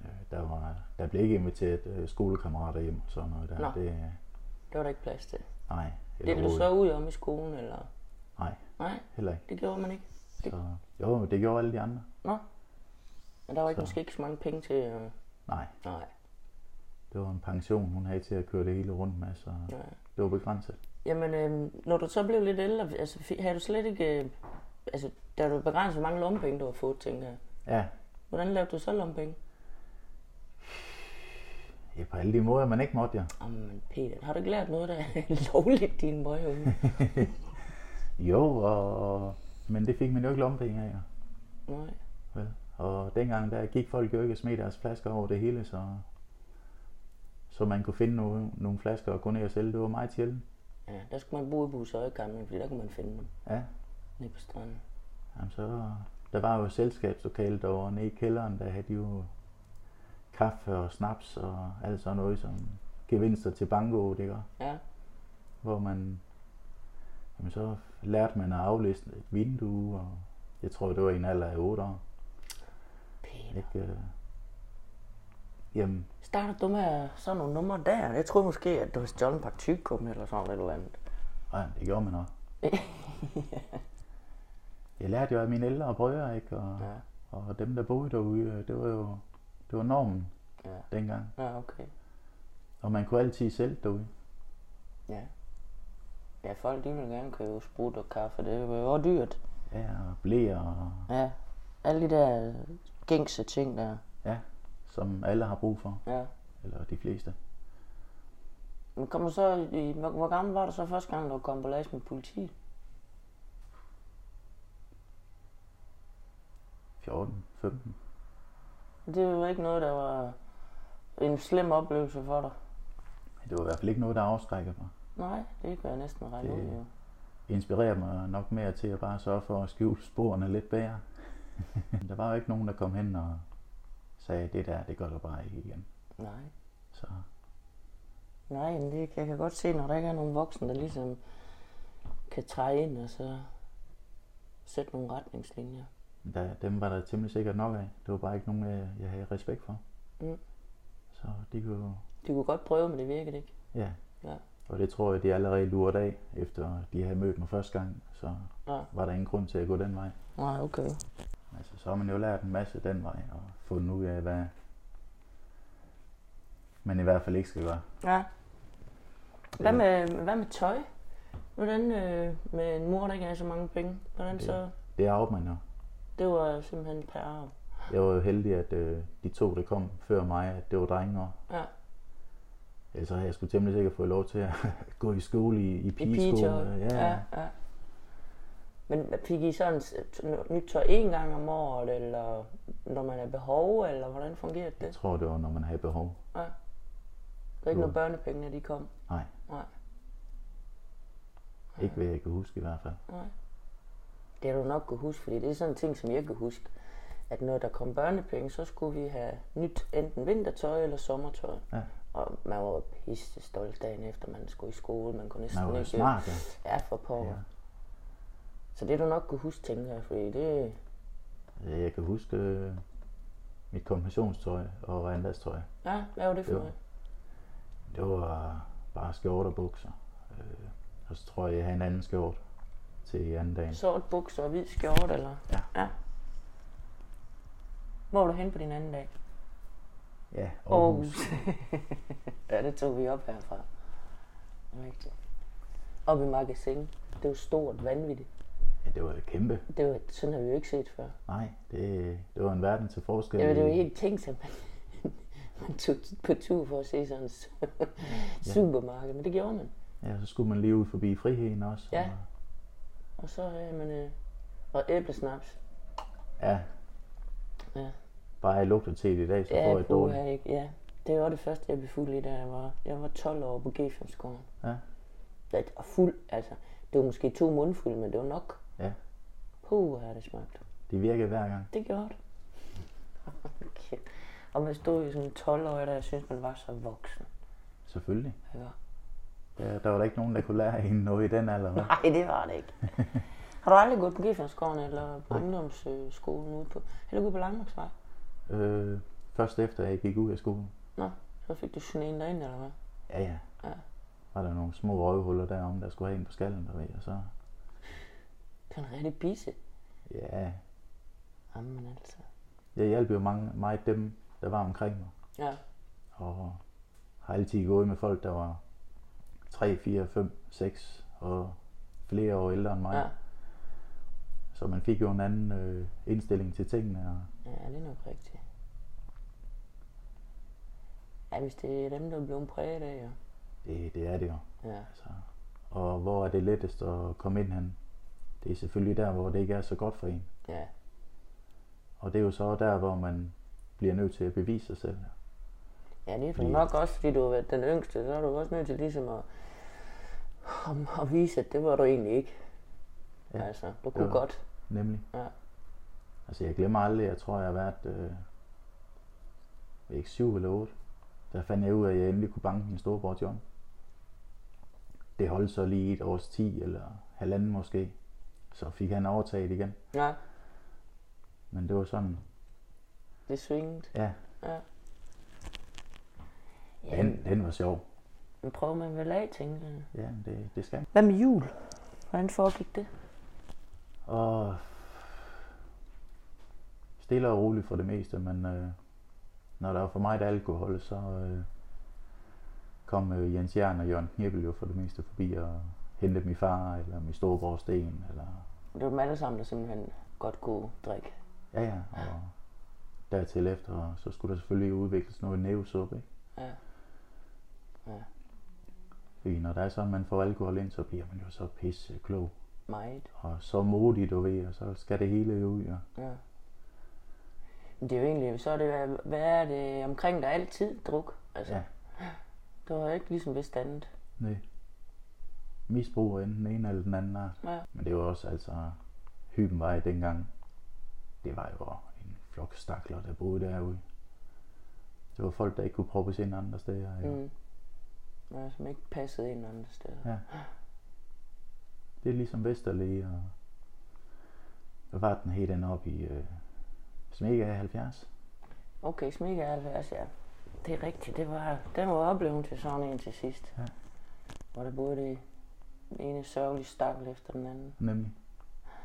S2: Øh, der, var, der blev ikke inviteret øh, skolekammerater hjem og sådan noget der.
S1: Nå.
S2: Det,
S1: Det var der ikke plads til.
S2: nej,
S1: Det du så ud om i skolen, eller?
S2: Nej,
S1: Nej,
S2: heller ikke.
S1: det gjorde man ikke.
S2: Så, jo, det gjorde alle de andre.
S1: Nå. Men der var ikke,
S2: Så.
S1: måske ikke så mange penge til... Øh,
S2: Nej,
S1: nej,
S2: det var en pension, hun havde til at køre det hele rundt med, så
S1: nej.
S2: det var begrænset.
S1: Jamen, øh, når du så blev lidt ældre, altså, havde du slet ikke... Øh, altså, der var begrænset, hvor mange lommepenge du har fået, tænker jeg.
S2: Ja,
S1: Hvordan lavede du så lommepenge?
S2: Ja på alle de måder, man ikke måtte, ja.
S1: Jamen, Peter, har du ikke lært noget, der er lovligt, din møgeunge?
S2: Jo, og, men det fik man jo ikke lommepenge af, ja.
S1: Nej.
S2: Vel? Og dengang der gik folk jo ikke og smed deres flasker over det hele, så, så man kunne finde nogle, nogle flasker og gå ned og sælge. Det var meget sjældent.
S1: Ja, der skulle man bo i Busøjekampen, fordi der kunne man finde dem
S2: Ja,
S1: nede på stranden.
S2: jamen så, der var jo et selskabslokale derovre nede i kælderen, der havde de jo kaffe og snaps og alt sådan noget som gevinster til banko, det gør.
S1: Ja,
S2: Hvor man, jamen så lærte man at aflæse et vindue, og jeg tror, det var i en alder af 8 år.
S1: Peter.
S2: Ikke? øh, Jamen,
S1: Startede du med sådan nogle numre der? Jeg troede måske, at du havde stjålet en par tykkum eller sådan et eller andet.
S2: nej, det gjorde man også. Jeg lærte jo af mine ældre brødre, ikke? Og,
S1: Ja,
S2: og dem, der boede derude, det var jo det var normen
S1: ja,
S2: dengang.
S1: ja okay.
S2: Og man kunne altid sælge derude.
S1: Ja. Ja, folk de vil gerne købe sprut og kaffe. Det er jo dyrt.
S2: Ja, og blæer, og,
S1: Ja. Alle de der gængse ting der.
S2: ja, som alle har brug for.
S1: Ja.
S2: Eller de fleste.
S1: Men kom så i, hvor, hvor gammel var du så første gang, du kom på las med politiet?
S2: 14, 15.
S1: Det var ikke noget, der var en slem oplevelse for dig.
S2: Det var i hvert fald ikke noget, der afskrækker mig.
S1: Nej, det kan jeg næsten regne
S2: Det-
S1: ud, jo.
S2: Inspirerer mig nok mere til at bare sørge for at skjule sporene lidt bedre. der var jo ikke nogen, der kom hen og sagde, det der, det gør du bare ikke igen.
S1: Nej.
S2: Så
S1: Nej, men det, jeg kan godt se, når der ikke er nogen voksne, der ligesom kan træde ind og så sætte nogle retningslinjer.
S2: Der, dem var der temmelig sikkert nok af. Det var bare ikke nogen, jeg, jeg havde respekt for.
S1: Mm.
S2: Så de kunne,
S1: De kunne godt prøve, men det virkede ikke.
S2: ja.
S1: Ja.
S2: Og det tror jeg, de allerede lurede af, efter de havde mødt mig første gang. Så
S1: Ja.
S2: var der ingen grund til at gå den vej.
S1: Nej, okay.
S2: Altså, så har man jo lært en masse den vej, og fundet ud af, hvad man i hvert fald ikke skal gøre.
S1: Ja. Hvad med, hvad med tøj? Hvordan øh, med en mor, der ikke har så mange penge? Hvordan
S2: Det-
S1: så?
S2: Det arvede man jo.
S1: Det var simpelthen arv.
S2: Jeg var jo heldig, at øh, de to, der kom før mig, at det var drenge. Og
S1: Ja.
S2: ellers havde jeg sgu temmelig sikkert fået lov til at gå i skole i, i
S1: I
S2: pigeskole.
S1: pigetøj.
S2: Ja,
S1: ja, ja. Men fik I sådan nyt tøj en gang om året, eller når man er behov, eller hvordan fungerer
S2: Jeg
S1: det?
S2: tror, det var, når man havde behov.
S1: Der er ikke noget børnepenge, når de kom.
S2: Nej.
S1: Nej.
S2: Ikke hvad jeg kan huske i hvert fald.
S1: Nej. Det har du nok kunne huske, fordi det er sådan en ting, som jeg kan huske. at når der kom børnepenge, så skulle vi have nyt enten vintertøj eller sommertøj.
S2: Ja.
S1: Og man var pisse stolt dagen efter, man skulle i skole. Man kunne næsten
S2: Man var
S1: ikke...
S2: smart, ja.
S1: Ja, for pokker.
S2: Ja.
S1: Så det du nok kunne huske, tænker jeg, fordi det...
S2: Ja, Jeg kan huske øh, mit konfirmationstøj og regnværstøj.
S1: Ja, hvad var det for noget?
S2: Det var bare skjorte og bukser. Øh, og så tror jeg, jeg havde en anden skjort til anden dagen.
S1: Sort bukser og hvid skjorte, eller?
S2: Ja.
S1: ja. Hvor var du hen på din anden dag?
S2: Ja,
S1: Aarhus. ja, det tog vi op herfra. Rigtigt. Op i magasin. Det var stort, vanvittigt.
S2: Ja, det var kæmpe.
S1: Det var, sådan har vi jo ikke set før.
S2: Nej, det, det var en verden til forskel.
S1: Var, det var helt tænkt, at man, man tog på tur for at se sådan et supermarked, men det gjorde man.
S2: Ja, så skulle man lige ud forbi friheden også.
S1: Ja.
S2: Og,
S1: Og så havde man øh, og æblesnaps.
S2: ja,
S1: Ja,
S2: bare jeg lugter til det i dag, så får
S1: ja,
S2: jeg et dårligt.
S1: puha, ikke? ja. Det var det første, jeg blev fuld i, da jeg var, jeg var 12 år på G5-skolen.
S2: Ja.
S1: Det var fuld, altså. Det var måske to mundfulde, men det var nok.
S2: Ja,
S1: Puh, det smagt.
S2: det virker hver gang.
S1: Det gjorde det. okay. Og man stod jo sådan 12 år, der jeg synes, man var så voksen.
S2: Selvfølgelig.
S1: Ikke?
S2: Ja, der var der ikke nogen, der kunne lære en noget i den alder. hva'?
S1: Nej, det var det ikke. Har du aldrig gået på Gifferskoven eller på ungdomsskolen ude på, eller gået på Landmarksvej?
S2: Øh, først efter jeg gik ud af skolen.
S1: Nå, så fik du sneen derind, eller hvad?
S2: Ja, ja.
S1: Ja.
S2: Var der nogle små røvhuller derom, der skulle have en på skallen, der ved, og så...
S1: Det var en rigtig bisse.
S2: Ja,
S1: Jamen altså.
S2: jeg hjalp jo mange, meget dem, der var omkring mig.
S1: Ja,
S2: Og har altid gået med folk, der var 3, 4, 5, 6 og flere år ældre end mig.
S1: ja.
S2: Så man fik jo en anden øh, indstilling til tingene. Og,
S1: Ja, det er nok rigtigt. Ja, hvis det er dem, der er blevet præget af, ja.
S2: det, det er det jo.
S1: Ja,
S2: Altså, og hvor er det lettest at komme ind hen? Det er selvfølgelig der, hvor det ikke er så godt for en.
S1: ja.
S2: Og det er jo så der, hvor man bliver nødt til at bevise sig selv.
S1: Ja, det er du
S2: Fordi-
S1: nok også, fordi du har været den yngste, så er du også nødt til ligesom at, at, at vise, at det var du egentlig ikke.
S2: Ja,
S1: Ja, altså, du kunne
S2: var-
S1: godt.
S2: Nemlig.
S1: Ja.
S2: Altså jeg glemmer aldrig, jeg tror jeg har været øh, ikke syv eller otte. Der fandt jeg ud af, at jeg endelig kunne banke min storebror John. Det holdt så lige et års 10 eller halvanden måske. Så fik han overtaget igen.
S1: Ja,
S2: Men det var sådan,
S1: det svingede.
S2: ja,
S1: Ja.
S2: Den, den var sjov.
S1: Men prøver man vel af, tænker jeg.
S2: Ja, det, det skal.
S1: Hvad med jul? Hvordan foregik det?
S2: Og stille og roligt for det meste, men øh, når der var for meget alkohol, så øh, kom øh, Jens Jern og Jørgen Knibbel jo for det meste forbi og hentede min far eller min storebror Sten. Eller,
S1: Det var dem alle sammen, der simpelthen godt kunne drikke.
S2: ja, ja, og dertil efter, så skulle der selvfølgelig udvikles noget nævesuppe, ikke?
S1: Ja. Ja,
S2: Fordi når der er sådan, man får alkohol ind, så bliver man jo så pisse klog.
S1: meget.
S2: Og så modig, du ved, og så skal det hele ud. Og,
S1: Ja. Men det er jo egentlig, så er det, hvad er det omkring der altid druk? Altså,
S2: ja,
S1: det var ikke ligesom vist andet.
S2: nej. Misbrug af enten den ene eller den anden art.
S1: Ja.
S2: Men det var også altså, hyben var i dengang. Det var jo en flok stakler, der boede derude. Det var folk, der ikke kunne proppes ind andre steder. Ja. Mm.
S1: Ja, som ikke passede ind andre steder.
S2: Ja. Det er ligesom Vesterlæge og hvad var den helt den op i øh, Smega 70?
S1: Okay, smikke 70, ja. Det er rigtigt, det var, den var oplevet til sådan en til sidst.
S2: Ja.
S1: Hvor der både det den ene sørgelige stakkel efter den anden.
S2: Nemlig.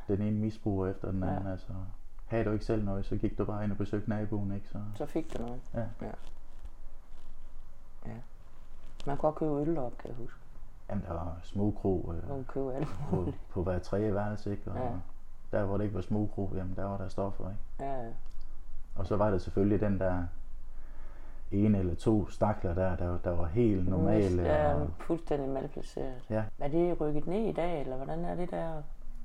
S2: Den ene misbruger efter den anden. Ja. Altså, havde du ikke selv noget, så gik du bare ind og besøgte naboen, ikke? Så,
S1: Så fik du noget.
S2: ja.
S1: Man kunne også købe øl op, kan jeg huske.
S2: Jamen, der var smugkro øh,
S1: Man købe alt.
S2: på, på hver tredje værelse, ikke? Og
S1: Ja.
S2: der, hvor det ikke var smugkro, jamen, der var der stoffer, ikke?
S1: Ja, ja.
S2: Og så var der selvfølgelig den der en eller to stakler der, der, der var helt normale.
S1: Ja,
S2: og
S1: fuldstændig malplaceret.
S2: Ja.
S1: Er det rykket ned i dag, eller hvordan er det der?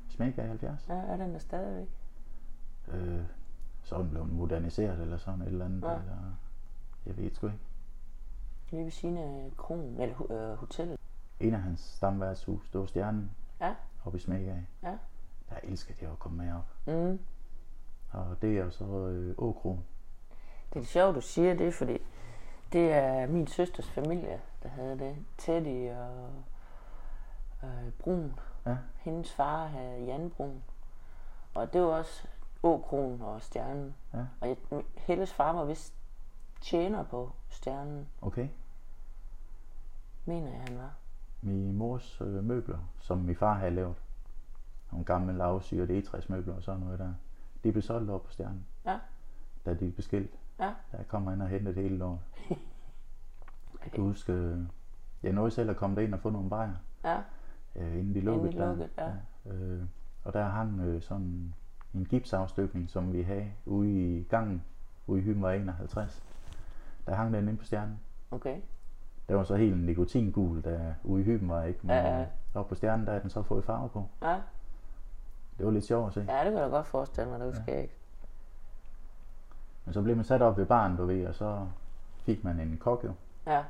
S2: smæk af 70.
S1: Ja, er den der stadigvæk?
S2: Øh, så er den blevet moderniseret eller sådan et eller andet.
S1: Ja.
S2: Eller, jeg ved sgu ikke.
S1: Lige ved siden af kronen, eller øh, hotellet.
S2: En af hans stamværtshus, det var Stjernen
S1: Ja.
S2: oppe i Smæk af.
S1: Ja.
S2: Der elskede jeg at komme med op.
S1: Mm.
S2: og det er så øh, Åkron.
S1: Det er sjovt, du siger det, fordi det er min søsters familie, der havde det. Teddy og øh, Brun.
S2: Ja.
S1: Hendes far havde Jan Brun. Og det var også Åkron og Stjernen.
S2: Ja.
S1: Og jeg, Helles far var vist tjener på Stjernen,
S2: Okay.
S1: Mener jeg, han var.
S2: Min mors øh, møbler, som min far havde lavet. Nogle gamle lavsyret egetræsmøbler og sådan noget der. De blev solgt op på stjernen,
S1: Ja.
S2: da de blev beskilt.
S1: Ja.
S2: Der kommer ind og henter det hele lort. Jeg kan huske, øh, jeg nåede selv at komme derind og få nogle bajer,
S1: Ja,
S2: øh, inden de lukkede.
S1: de
S2: der.
S1: lukkede, ja.
S2: Øh, og der hang øh, sådan en gipsafstykning, som vi havde ude i gangen, ude i Hymmer 51. Der hang den inde på stjernen.
S1: okay.
S2: Der var så helt nikotingul, der ude i Hyben var ikke. Men
S1: Ja, ja.
S2: ja. oppe på stjernen, der er den så fået farve på.
S1: Ja,
S2: Det var lidt sjovt at se.
S1: ja det kan jeg godt forestille mig, det var
S2: Ja.
S1: skægt.
S2: Men så blev man sat op ved baren, du ved, og så fik man en kok jo.
S1: Ja,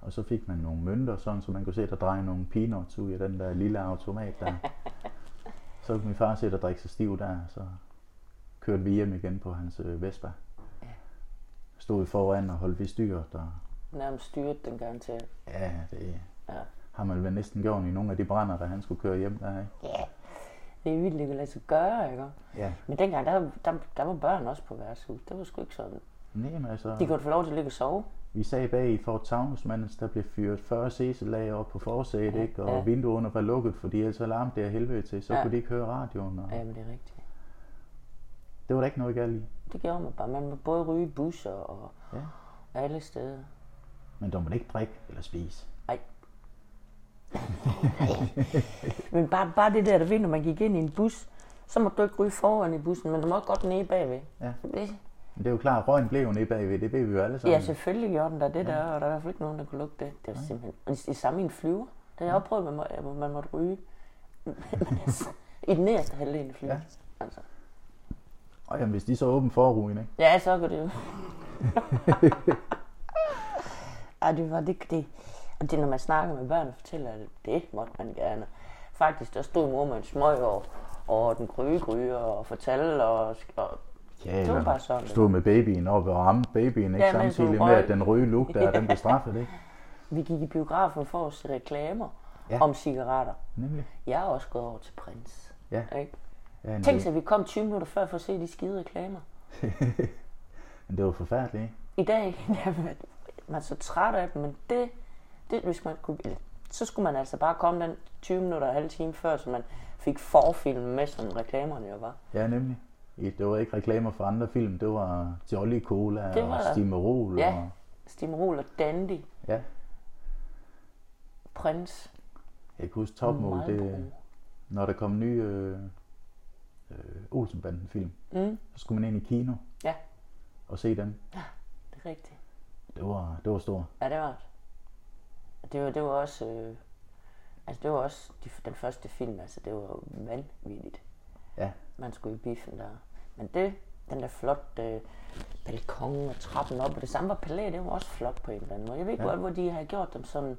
S2: Og så fik man nogle mønter, sådan, så man kunne se, der dreje nogle peanuts ud af den der lille automat der. så kunne min far se, der drikke sig stiv der, så kørte vi hjem igen på hans øh, Vespa. Stod foran og holdt ved styret, og
S1: nærmest styret den garanteret.
S2: ja, det
S1: Ja.
S2: har man vel næsten gjort i nogle af de brænder, da han skulle køre hjem der, ikke?
S1: Ja, det er vildt, det kan lade sig gøre, ikke?
S2: Ja.
S1: Men dengang, der, der, der var børn også på værtshus. Det var sgu ikke sådan.
S2: Nej, men altså,
S1: De kunne få lov til at ligge og sove.
S2: vi sagde bag i Fort Taunus, mens der blev fyret 40 cc op på forsædet,
S1: Ja,
S2: ikke? Og
S1: ja.
S2: vinduerne var lukket, fordi ellers alarm det af helvede til, så
S1: Ja.
S2: kunne de ikke høre radioen. Og
S1: Ja, men det er rigtigt.
S2: det var der ikke noget galt i.
S1: Det gjorde man bare. Man må både ryge busser og
S2: Ja.
S1: alle steder.
S2: Men du må ikke drikke eller spise.
S1: Men bare, bare det der, der ved, når man gik ind i en bus, så må du ikke ryge foran i bussen, men du må godt nede bagved.
S2: Ja.
S1: Det,
S2: Men det er jo klart, at røgen blev jo nede bagved, det ved vi jo alle sammen.
S1: ja, selvfølgelig gjorde den der det der, og der er i hvert fald ikke nogen, der kunne lugte det. Det var simpelthen... Det samme i en flyver. Det har jeg også prøvet, man, må, at man måtte ryge. Men altså, I den nederste halvdel af flyet.
S2: Ja.
S1: Altså.
S2: Og jamen, hvis de så åben forruden, ikke?
S1: Ja, så går det jo. Ej, det var det, det. Og det, når man snakker med børn og fortæller, at det måtte man gerne. Faktisk, der stod mor med en smøg og, og den grøge og fortalte, og, og
S2: Ja,
S1: Det var bare sådan, det
S2: stod med babyen op og ramte babyen, ikke?
S1: Ja,
S2: Samtidig med, at den røde lugt der, den blev straffet, ikke?
S1: vi gik i biografen for at se reklamer
S2: Ja.
S1: ja. om cigaretter.
S2: Nemlig.
S1: Jeg er også gået over til prins.
S2: Ja.
S1: Ikke?
S2: Ja,
S1: Tænk
S2: det,
S1: sig, at vi kom 20 minutter før for at se de skide reklamer.
S2: men det var forfærdeligt, ikke?
S1: I dag er man så træt af dem, men det, det hvis man kunne, eller, så skulle man altså bare komme den 20 minutter og halv time før, så man fik forfilm med, som reklamerne jo var.
S2: Ja, nemlig. Det var ikke reklamer for andre film, det var Jolly Cola
S1: Det var-
S2: og Stimerol.
S1: Ja.
S2: Og,
S1: Stimrol og Dandy,
S2: ja.
S1: Prins,
S2: Jeg kan huske topmål, det, når der kom nye øh, øh, Olsenbanden film,
S1: Mm,
S2: så skulle man ind i kino
S1: Ja.
S2: og se den.
S1: det er rigtigt.
S2: Det var, det var stort.
S1: Ja, det var det. Og var, det var også, øh, altså det var også de, den første film, altså det var jo vanvittigt.
S2: Ja.
S1: Man skulle i biffen der. Men det, den der flotte øh, balkon og trappen op, og det samme var palæ, det var også flot på en eller anden måde. Jeg ved ikke
S2: Ja.
S1: godt, hvor de har gjort dem sådan,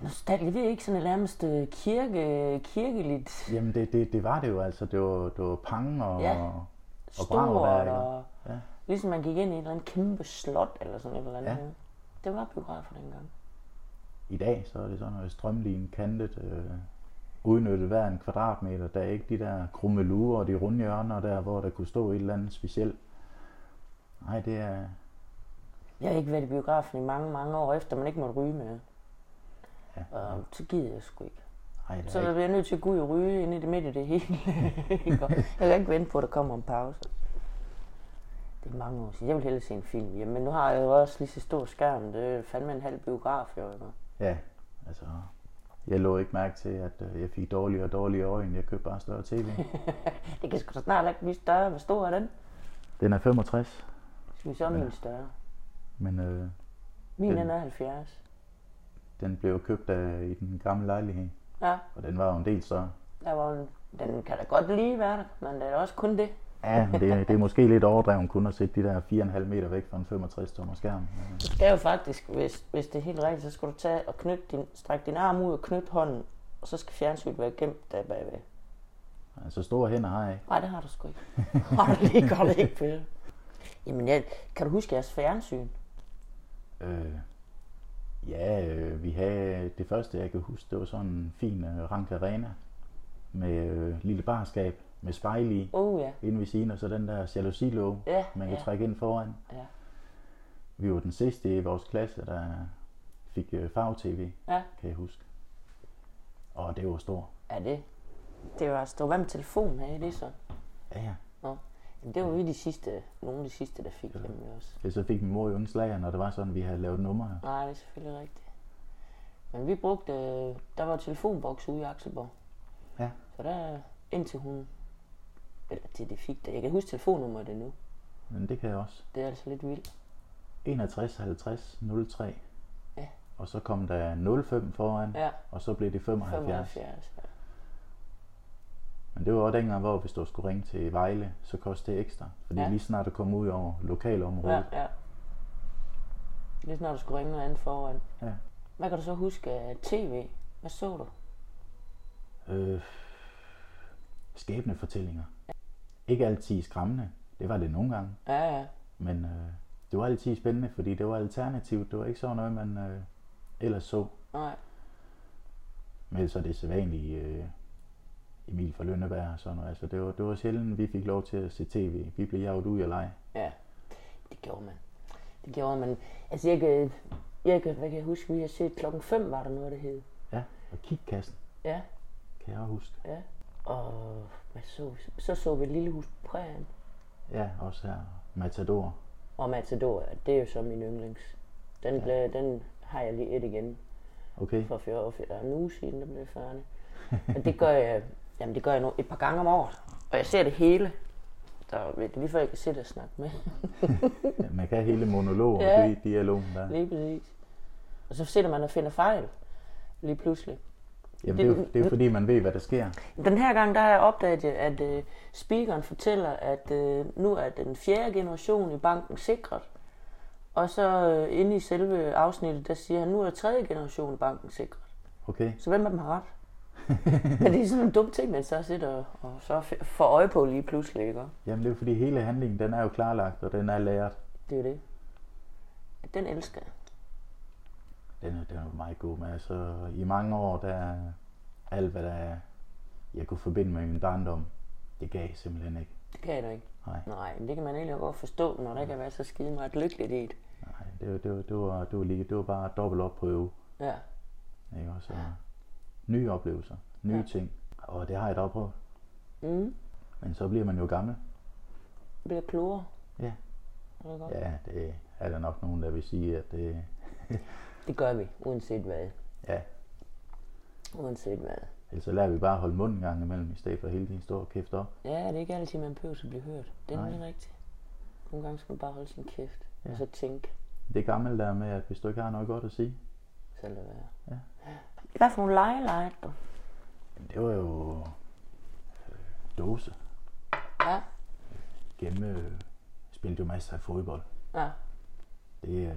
S1: nostalgisk. Jeg ved ikke, sådan et nærmest øh, kirke, kirkeligt
S2: Jamen det, det, det var det jo altså. Det var, det var pang og,
S1: Ja.
S2: og
S1: stort,
S2: bravværker.
S1: og. Ligesom man gik ind i et eller andet kæmpe slot, eller sådan et eller andet.
S2: Ja.
S1: Det var biografer dengang.
S2: I dag så er det sådan noget strømlignet kantet, øh, udnyttet hver en kvadratmeter. Der er ikke de der krummelurer og de runde hjørner der, hvor der kunne stå et eller andet specielt. Nej, det er...
S1: Jeg har ikke været i biografen i mange, mange år efter, man ikke måtte ryge med.
S2: Ja,
S1: Og så gider jeg sgu ikke.
S2: det
S1: Så
S2: er
S1: jeg bliver nødt til at gå ud og ryge ind i det midt i det hele. Jeg kan ikke vente på, at der kommer en pause. Det er mange år siden. Jeg vil hellere se en film. Jamen, nu har jeg jo også lige så stor skærm. Det er fandme en halv biograf, jo. ikke?
S2: Ja, altså... Jeg lå ikke mærke til, at øh, jeg fik dårligere og dårligere øjne. Jeg købte bare større tv.
S1: Det kan sgu da snart ikke blive større. Hvor stor er den?
S2: Den er 65,
S1: Skal vi så min større?
S2: men øh,
S1: Min
S2: Den-
S1: den er 70.
S2: den blev købt af, i den gamle lejlighed.
S1: Ja,
S2: Og den var jo en del større.
S1: der var en, den kan da godt lige være der, men det er også kun det.
S2: Ja, det, det er måske lidt overdrevet kun at sætte de der 4,5 meter væk fra en 65 tommer skærm. Men,
S1: Du skal jo faktisk, hvis, hvis det er helt rigtigt, så skal du tage og knytte din, strække din arm ud og knytte hånden, og så skal fjernsynet være gemt der bagved.
S2: Altså store hænder har jeg ikke.
S1: Nej, det har du sgu ikke. Har du lige godt ikke, Peter. Jamen, jeg, kan du huske jeres fjernsyn?
S2: Øh, ja, øh, vi havde det første, jeg kan huske, det var sådan en fin øh, Rank Arena med øh, lille barskab med spejl i
S1: Oh ja.
S2: inde ved siden, og så den der jalousilåge,
S1: Ja,
S2: man kan
S1: ja.
S2: trække ind foran.
S1: Ja.
S2: Vi var den sidste i vores klasse, der fik øh, farve-tv,
S1: Ja.
S2: kan jeg huske. Og det var stort.
S1: Ja, det. Det var stå. Hvad med telefonen her, det så?
S2: Ja, ja.
S1: Jamen, det var vi de sidste, nogle af de sidste, der fik hjemme også.
S2: Ja, så fik min mor jo ingen slager, når det var sådan, vi havde lavet numre.
S1: Nej, det er selvfølgelig rigtigt. Men vi brugte, der var telefonboks ude i Akselborg.
S2: Ja.
S1: Så der, indtil hun, eller til det fik det. Jeg kan huske telefonnummeret endnu.
S2: Men det kan jeg også.
S1: Det er altså lidt vildt.
S2: 61 50 03.
S1: Ja.
S2: Og så kom der 05 foran,
S1: Ja,
S2: og så blev det 75.
S1: 75. Ja.
S2: Men det var også dengang, hvor hvis du skulle ringe til Vejle, så kostede det ekstra. Fordi
S1: Ja.
S2: ja. lige snart du kom ud over lokalområdet.
S1: Ja, ja. Lige snart du skulle ringe noget andet foran.
S2: Ja.
S1: Hvad kan du så huske af tv? Hvad så du?
S2: Øh, skæbnefortællinger. Ikke altid skræmmende. Det var det nogle gange.
S1: Ja, ja.
S2: Men øh, det var altid spændende, fordi det var alternativt. Det var ikke sådan noget, man øh, ellers så.
S1: Nej.
S2: Men så det sædvanlige øh, Emil fra Lønneberg og sådan noget. Altså, det, var, det var sjældent, vi fik lov til at se tv. Vi blev jaget ud og lege.
S1: Ja, det gjorde man. Det gjorde man. Altså, jeg kan, jeg kan, hvad kan jeg huske, vi har set klokken 5 var der noget, der hed.
S2: Ja, og kigkassen,
S1: Ja,
S2: kan jeg også huske.
S1: ja. Og hvad så vi? Så så vi Lille Hus på Prærien.
S2: Ja, også her. Matador.
S1: Og Matador, det er jo så min yndlings. Den, blev, den har jeg lige et igen
S2: Okay,
S1: for fjor, for der er en uge siden, der blev færdig. Men det gør jeg, jamen det gør jeg nu et par gange om året. Og jeg ser det hele. Så det er lige før jeg kan sidde og snakke med.
S2: ja, man kan hele monologen
S1: Ja.
S2: og di- dialogen der.
S1: Lige præcis. Og så sidder man og finder fejl. Lige pludselig.
S2: Jamen, det, er jo, det er jo fordi, man ved, hvad der sker.
S1: Den her gang, der har jeg opdaget, at øh, speakeren fortæller, at øh, nu er den fjerde generation i banken sikret. Og så øh, inde i selve afsnittet, der siger han, nu er tredje generation i banken sikret.
S2: Okay,
S1: Så hvem af dem har ret? Men det er sådan en dum ting, man så sidder og, og så får øje på lige pludselig, ikke?
S2: jamen det er jo fordi hele handlingen, den er jo klarlagt, og den er lært.
S1: Det er jo det. Den elsker jeg.
S2: Den er, den er meget god med. Altså, i mange år, der er alt, hvad der er, jeg kunne forbinde med min barndom, det gav jeg simpelthen ikke.
S1: Det kan jeg da ikke.
S2: Nej,
S1: Nej, men det kan man egentlig godt forstå, når der kan være så skide meget lykkeligt i det.
S2: nej det, var- det, var, det, var, det, var lige, det var bare dobbelt op på øve.
S1: Ja.
S2: Ikke? Og så nye oplevelser, nye
S1: Ja.
S2: ja. ting. Og det har jeg da prøvet.
S1: Mm.
S2: Men så bliver man jo gammel.
S1: Bliver klogere.
S2: Ja.
S1: Er det godt?
S2: Ja, det er der nok nogen, der vil sige, at det,
S1: Det gør vi, uanset hvad.
S2: ja,
S1: Uanset hvad.
S2: ellers så lader vi bare holde munden en gang imellem, i stedet for hele tiden stå og kæfte op.
S1: Ja, det er ikke altid, man behøver at blive hørt. Det er
S2: Nej.
S1: nemlig rigtigt. Nogle gange skal man bare holde sin kæft. Ja. Og så tænke,
S2: Det er gammelt der med, at hvis du ikke har noget godt at sige,
S1: så lad være.
S2: Ja.
S1: Hvad for nogle lege legede du?
S2: jamen, det var jo øh, dåse.
S1: Ja.
S2: Gemme, øh, spilte jo masser af fodbold.
S1: Ja.
S2: Det, øh,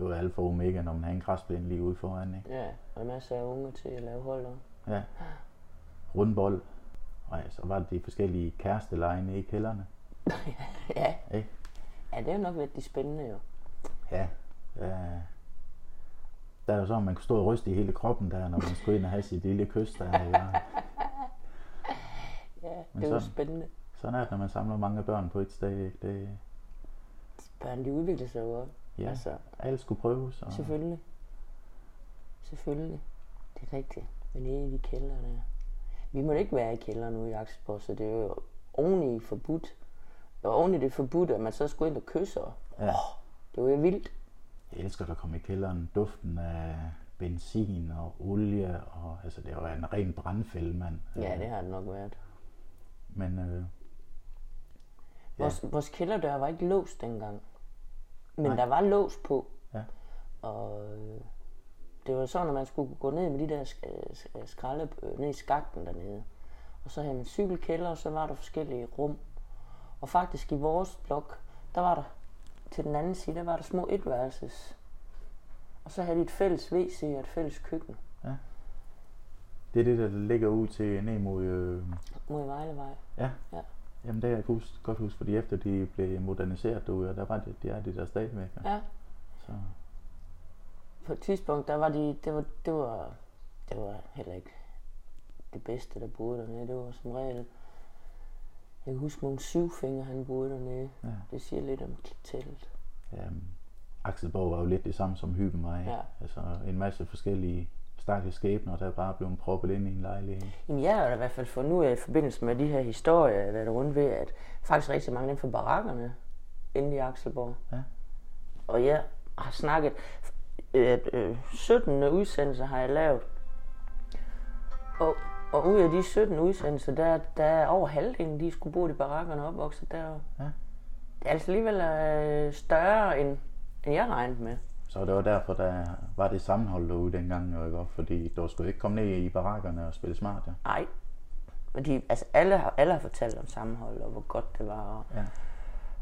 S2: det var alfa og omega, når man havde en græsplæne lige ude foran. Ikke?
S1: Ja, og masser af unge til at lave hold om.
S2: Ja. Rundbold. Og ja, så var det de forskellige kærestelejene i kælderne.
S1: ja.
S2: Ikke?
S1: Ja, det har nok været de spændende jo.
S2: Ja. ja. Der er jo så, at man kunne stå og ryste i hele kroppen der, når man skulle ind og have sit lille kys der. Ja.
S1: Ja,
S2: Men
S1: det var
S2: sådan-
S1: spændende.
S2: Sådan er det, når man samler mange børn på et sted. Ikke? Det,
S1: Børn, de udvikler sig jo også.
S2: Ja,
S1: Altså,
S2: alt skulle prøves. Og,
S1: selvfølgelig. Selvfølgelig. Det er rigtigt. Men det er i de kælder der. Vi må ikke være i kælderen ude i Akselsborg, så det er jo oveni forbudt. Og oveni det forbudt, at man så skulle ind og kysse. og-
S2: Ja.
S1: Det var jo vildt.
S2: Jeg elsker at komme i kælderen. Duften af benzin og olie. Og, altså, det var en ren brandfælde, mand.
S1: Ja, det har det nok været.
S2: Men øh, Ja.
S1: Vores, vores kælderdør var ikke låst dengang. Men
S2: Nej.
S1: der var lås på.
S2: Ja.
S1: Og øh, det var sådan, at man skulle gå ned med de der sk- skralde øh, ned i skakten dernede. Og så havde man cykelkælder, og så var der forskellige rum. Og faktisk i vores blok, der var der til den anden side, der var der små etværelses. Og så havde de et fælles WC og et fælles køkken.
S2: Ja. Det er det, der ligger ud til ned mod... Øh,
S1: Mod Vejlevej.
S2: ja.
S1: Ja.
S2: Jamen, det har jeg husk, godt huske, fordi efter de blev moderniseret derude, og der var det, det er de der stadigvæk.
S1: Ja.
S2: Så,
S1: På et tidspunkt, der var de, det var, det var, det var heller ikke det bedste, der boede dernede. Det var som regel, jeg kan huske nogle syvfinger, han boede dernede.
S2: ja.
S1: Det siger lidt om teltet.
S2: Jamen, Axelborg var jo lidt det samme som Hyben var?
S1: Ja.
S2: Altså en masse forskellige stakkels skæbner, der bare blev proppet ind i en lejlighed.
S1: Jamen, jeg har i hvert fald fundet ud af i forbindelse med de her historier, været rundt ved, at faktisk rigtig mange af dem fra barakkerne inde i Akselborg.
S2: Ja.
S1: Og jeg har snakket, øh, øh, 17 udsendelser har jeg lavet. Og, og ud af de 17 udsendelser, der, der er over halvdelen, de skulle bo i barakkerne og opvokset der.
S2: Ja.
S1: Det er altså alligevel øh, større, end, end jeg regnede med.
S2: Så det var derfor, der var det sammenhold derude dengang, jo, ikke? Og Fordi der skulle ikke komme ned i barakkerne og spille smart, ja.
S1: Nej. Fordi altså, alle, har, alle har fortalt om sammenhold, og hvor godt det var. Og,
S2: Ja.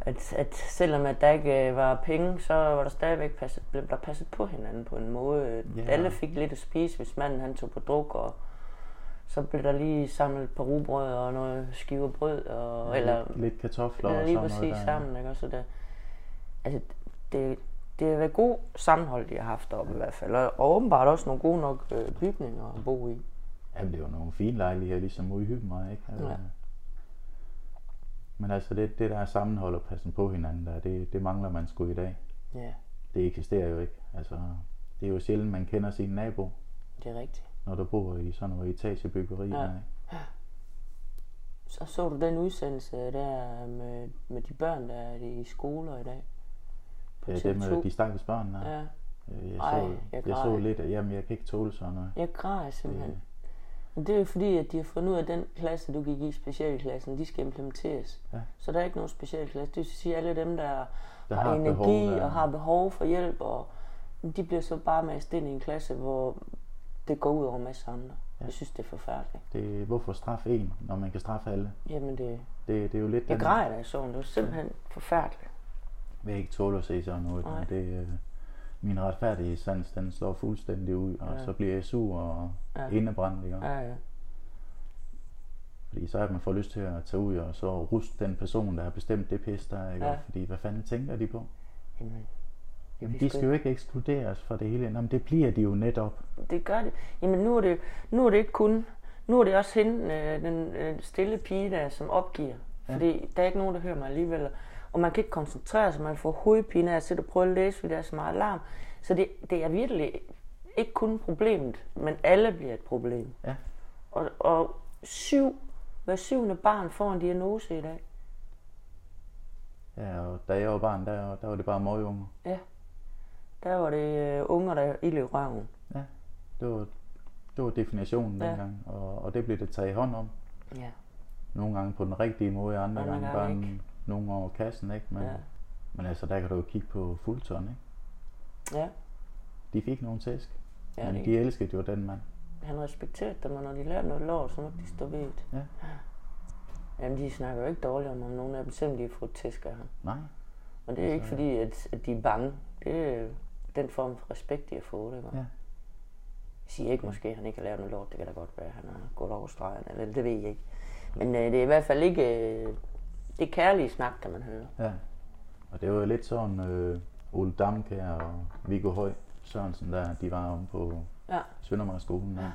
S1: at, at selvom at der ikke øh, var penge, så var der stadigvæk passet, blev der passet på hinanden på en måde.
S2: Ja.
S1: Alle fik lidt at spise, hvis manden han tog på druk, og så blev der lige samlet et par rugbrød og noget skiver brød, og,
S2: Ja,
S1: eller
S2: lidt, kartofler
S1: ja,
S2: og
S1: lige
S2: sådan
S1: præcis
S2: noget der.
S1: sammen. Ikke? Også der, altså, det, det har været god sammenhold, de har haft deroppe i hvert fald, og, og åbenbart også nogle gode nok øh, bygninger at bo i.
S2: Jamen, det var nogle fine lejligheder, ligesom ude i Hyben var, ikke?
S1: Ja.
S2: Men altså, det, det der sammenhold og passen på hinanden, der, det, det mangler man sgu i dag.
S1: Ja,
S2: Det eksisterer jo ikke. Altså, det er jo sjældent, man kender sin nabo,
S1: det er rigtigt.
S2: når du bor i sådan noget etagebyggeri.
S1: Ja.
S2: Ja.
S1: Så så du den udsendelse der med, med de børn, der er i skoler i dag? På
S2: Ja, det
S1: TV2?
S2: med de stakkels børn.
S1: Ja,
S2: Øh, Jeg,
S1: Ej,
S2: så,
S1: jeg
S2: jeg, så lidt, af- jamen jeg kan ikke tåle sådan noget.
S1: jeg græder simpelthen.
S2: Det,
S1: Men det er jo fordi, at de har fundet ud af, at den klasse, du gik i, specialklassen, de skal implementeres.
S2: Ja.
S1: Så der er ikke nogen specialklasse. Det vil sige, at alle dem, der,
S2: der
S1: har,
S2: har
S1: energi
S2: behov, der,
S1: og har behov for hjælp, og de bliver så bare mast ind i en klasse, hvor det går ud over en masse andre.
S2: Ja.
S1: Jeg synes, det er forfærdeligt.
S2: det, hvorfor straffe en, når man kan straffe alle?
S1: Jamen, det,
S2: Det, det er jo lidt
S1: jeg
S2: den-
S1: græder da i sådan. Det var simpelthen forfærdeligt.
S2: Vil ikke tåle at se sådan noget.
S1: Nej.
S2: Det, øh, min retfærdige sans, den slår fuldstændig ud, og
S1: Ja.
S2: så bliver jeg sur og
S1: Ja.
S2: ja. indebrændt. Ikke?
S1: Ja, ja.
S2: Fordi så er man får lyst til at tage ud og så ruste den person, der har bestemt det pis der. Ikke?
S1: Ja.
S2: Ja. Fordi hvad fanden tænker de på?
S1: Jamen,
S2: Jamen, de
S1: skal
S2: jo ikke ekskluderes fra det hele. Jamen, det bliver de jo netop.
S1: det gør det. Jamen nu er det, nu er det ikke kun, nu er det også hende, øh, den øh, stille pige der, som opgiver.
S2: Ja.
S1: Fordi der er ikke nogen, der hører mig alligevel. Og man kan ikke koncentrere sig, man får hovedpine af at sidde og prøve at læse, fordi der er så meget alarm. Så det, det er virkelig ikke kun problemet, men alle bliver et problem.
S2: Ja.
S1: Og, og syv, hver syvende barn får en diagnose i dag.
S2: Ja, og da jeg var barn, der, der var det bare møgunger.
S1: Ja. Der var det øh, unger, der i røven.
S2: Ja, det var, det var definitionen
S1: Ja.
S2: dengang, og, og det blev det taget hånd om.
S1: Ja.
S2: Nogle gange på den rigtige måde, andre,
S1: Andre
S2: gange
S1: gange
S2: bare en- nogle over kassen, ikke? Men,
S1: Ja.
S2: men altså, der kan du jo kigge på fuldton, ikke?
S1: Ja.
S2: De fik nogle tæsk,
S1: ja
S2: men
S1: det,
S2: de elskede jo den mand.
S1: han respekterede dem, og når de lærte noget lort, så måtte de stå ved det.
S2: Ja.
S1: Jamen, de snakker jo ikke dårligt om, om nogen af dem, selvom de har fået tæsk af ham.
S2: Nej,
S1: Men det er ikke
S2: Altså-
S1: fordi, at, at de er bange. Det er den form for respekt, de har fået. Ikke?
S2: Ja.
S1: Jeg siger ikke måske, at han ikke har lavet noget lort. Det kan da godt være, at han har gået over stregen. Eller det ved jeg ikke. Men øh, det er i hvert fald ikke... Øh, det er kærlige snak, kan man høre.
S2: ja. Og det var jo lidt sådan, øh, Ole Damkær og Viggo Høj Sørensen, der, de var om på
S1: Ja.
S2: Søndermarkskolen, der.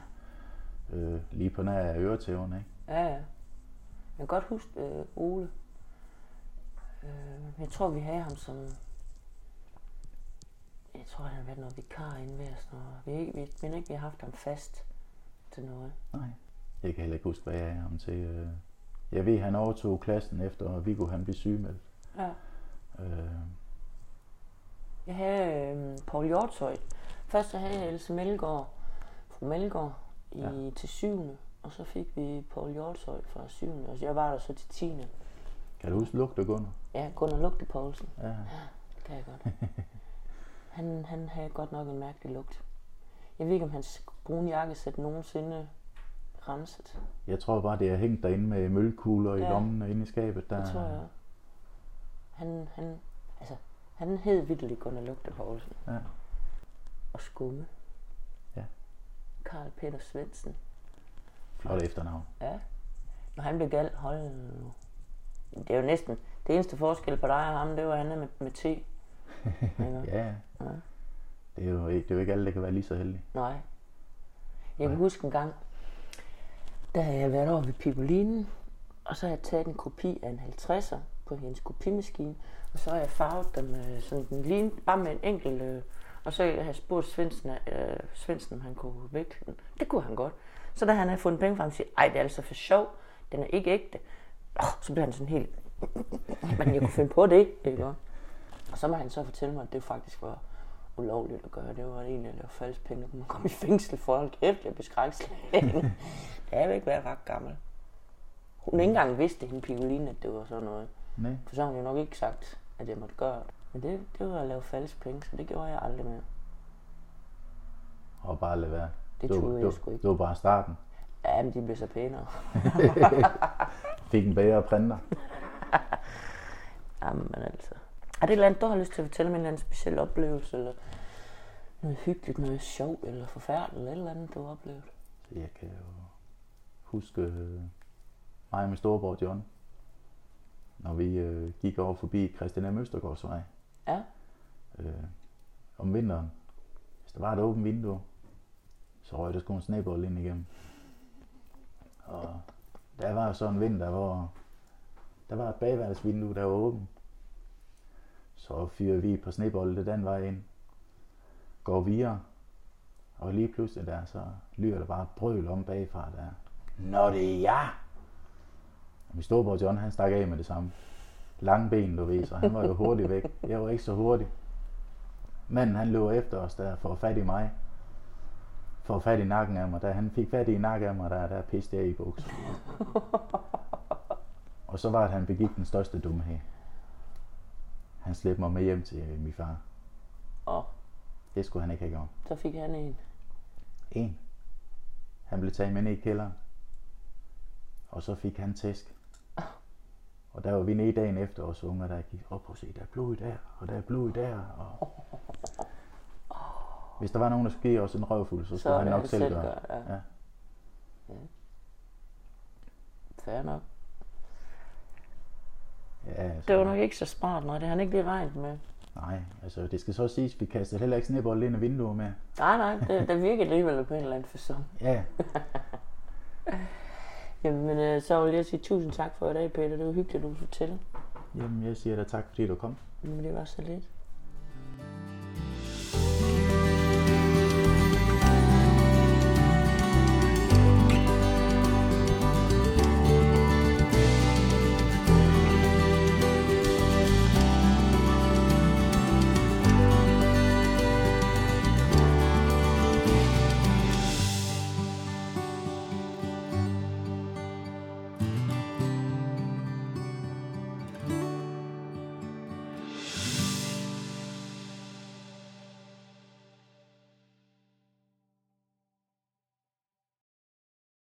S2: Øh, lige på nær af øretæverne, ikke?
S1: Ja, ja. Jeg kan godt huske øh, Ole. Øh, jeg tror, vi havde ham som... Jeg tror, han har været noget vikar inde ved os. Vi, ikke, vi mener ikke, vi har haft ham fast til noget.
S2: Nej. Jeg kan heller ikke huske, hvad jeg er ham til. øh. Jeg ved, han overtog klassen efter, og Viggo han blev sygemeldt.
S1: Ja.
S2: Øh,
S1: Jeg havde øh, Paul Hjortøj. Først så havde jeg Else Melgaard, fru Melgaard, i, ja.
S2: Ja.
S1: til syvende. Og så fik vi Paul Hjortøj fra syvende. Og jeg var der så til tiende.
S2: kan du huske lugte Gunnar?
S1: Ja, Gunnar Lugte Poulsen.
S2: Ja.
S1: Det kan jeg godt. Han, han havde godt nok en mærkelig lugt. Jeg ved ikke, om hans brune jakkesæt nogensinde renset.
S2: Jeg tror bare, det er hængt derinde med mølkugler i
S1: Ja.
S2: lommen og inde i skabet. Der,
S1: Det tror jeg. Han, han, altså, han hed vidderligt Gunnar Lugte Poulsen.
S2: Ja.
S1: Og Skumme.
S2: Ja.
S1: Karl Peter Svendsen.
S2: Flot efternavn.
S1: Ja. Når han blev gal, hold nu. Det er jo næsten, det eneste forskel på dig og ham, det var, at han er med, med T.
S2: Ja, ja. Det er, jo ikke, det er jo ikke alle, der kan være lige så heldige.
S1: Nej. Jeg kan huske en gang, der havde jeg været over ved Pippolinen, og så har jeg taget en kopi af en 50'er på hendes kopimaskine, og så har jeg farvet dem øh, sådan den lignede, bare med en enkelt, øh, og så har jeg spurgt Svendsen, øh, Svendsen, om han kunne vækle den. Det kunne han godt. Så da han havde fundet penge frem, siger ej, det er altså for sjov, den er ikke ægte. Oh, så blev han sådan helt, men jeg kunne finde på det, ikke? Og så må han så fortælle mig, at det faktisk var ulovligt at gøre. Det var egentlig at lave falsk penge. Man kom i fængsel for, hold kæft, jeg blev skrækslagen. det er jo ikke været ret gammel. Hun ikke engang vidste, hende Pigolin, at det var sådan noget.
S2: Nej.
S1: For så har hun jo nok ikke sagt, at jeg måtte gøre det. Men det, det var at lave falsk penge, så det gjorde jeg aldrig mere.
S2: Og bare lade være.
S1: Det
S2: var-
S1: troede jeg
S2: var-
S1: sgu ikke.
S2: Det var bare starten.
S1: Ja, men de blev så pænere.
S2: Fik en bedre printer.
S1: Jamen altså. Er det et eller andet, du har lyst til at fortælle mig en eller anden speciel oplevelse, eller noget hyggeligt, noget sjovt, eller forfærdeligt, eller et eller andet, du har oplevet?
S2: Jeg kan jo huske øh, mig og min storebror John, når vi øh, gik over forbi Christian M. Østergaardsvej
S1: Ja,
S2: øh, om vinteren. Hvis der var et åbent vindue, så røg der sgu en snebold ind igennem. Og der var så en vinter, hvor der var et bagværelsesvindue, der var åbent. Så fyrer vi på snebolde den vej ind. Går videre. Og lige pludselig der, så lyder der bare brøl om bagfra der. Nå det er jeg! Og min storebror John, han stak af med det samme. Lange ben, du ved, så han var jo hurtigt væk. Jeg var ikke så hurtig. Manden han løber efter os der for at fat i mig. For at fat i nakken af mig. Da han fik fat i nakken af mig, der, der piste jeg i bukser. og så var det, at han begik den største dumhed. Han slæbte mig med hjem til min far.
S1: og
S2: Det skulle han ikke have gjort.
S1: så fik han en.
S2: En. Han blev taget med ned i kælderen. Og så fik han tæsk. Og der var vi nede dagen efter os unger, der gik op og se, der er blod der, og der er blod der. Og... Hvis der var nogen, der skulle give os en røvfuld, så
S1: Så
S2: skulle
S1: er
S2: han nok
S1: han
S2: selv
S1: selv
S2: gøre.
S1: gør, ja.
S2: Ja.
S1: Fair nok.
S2: Ja, altså,
S1: Det var nok ikke så smart, nej. Det har han ikke lige regnet med.
S2: Nej, altså det skal så siges, vi kastede heller ikke snebold ind af vinduet med.
S1: Nej, nej, det, det virkede alligevel på en eller anden fasong.
S2: Ja,
S1: Jamen, øh, så vil jeg sige tusind tak for i dag, Peter. Det var hyggeligt, at du fortælle.
S2: jamen jeg siger da tak, fordi du kom.
S1: Men det var så lidt.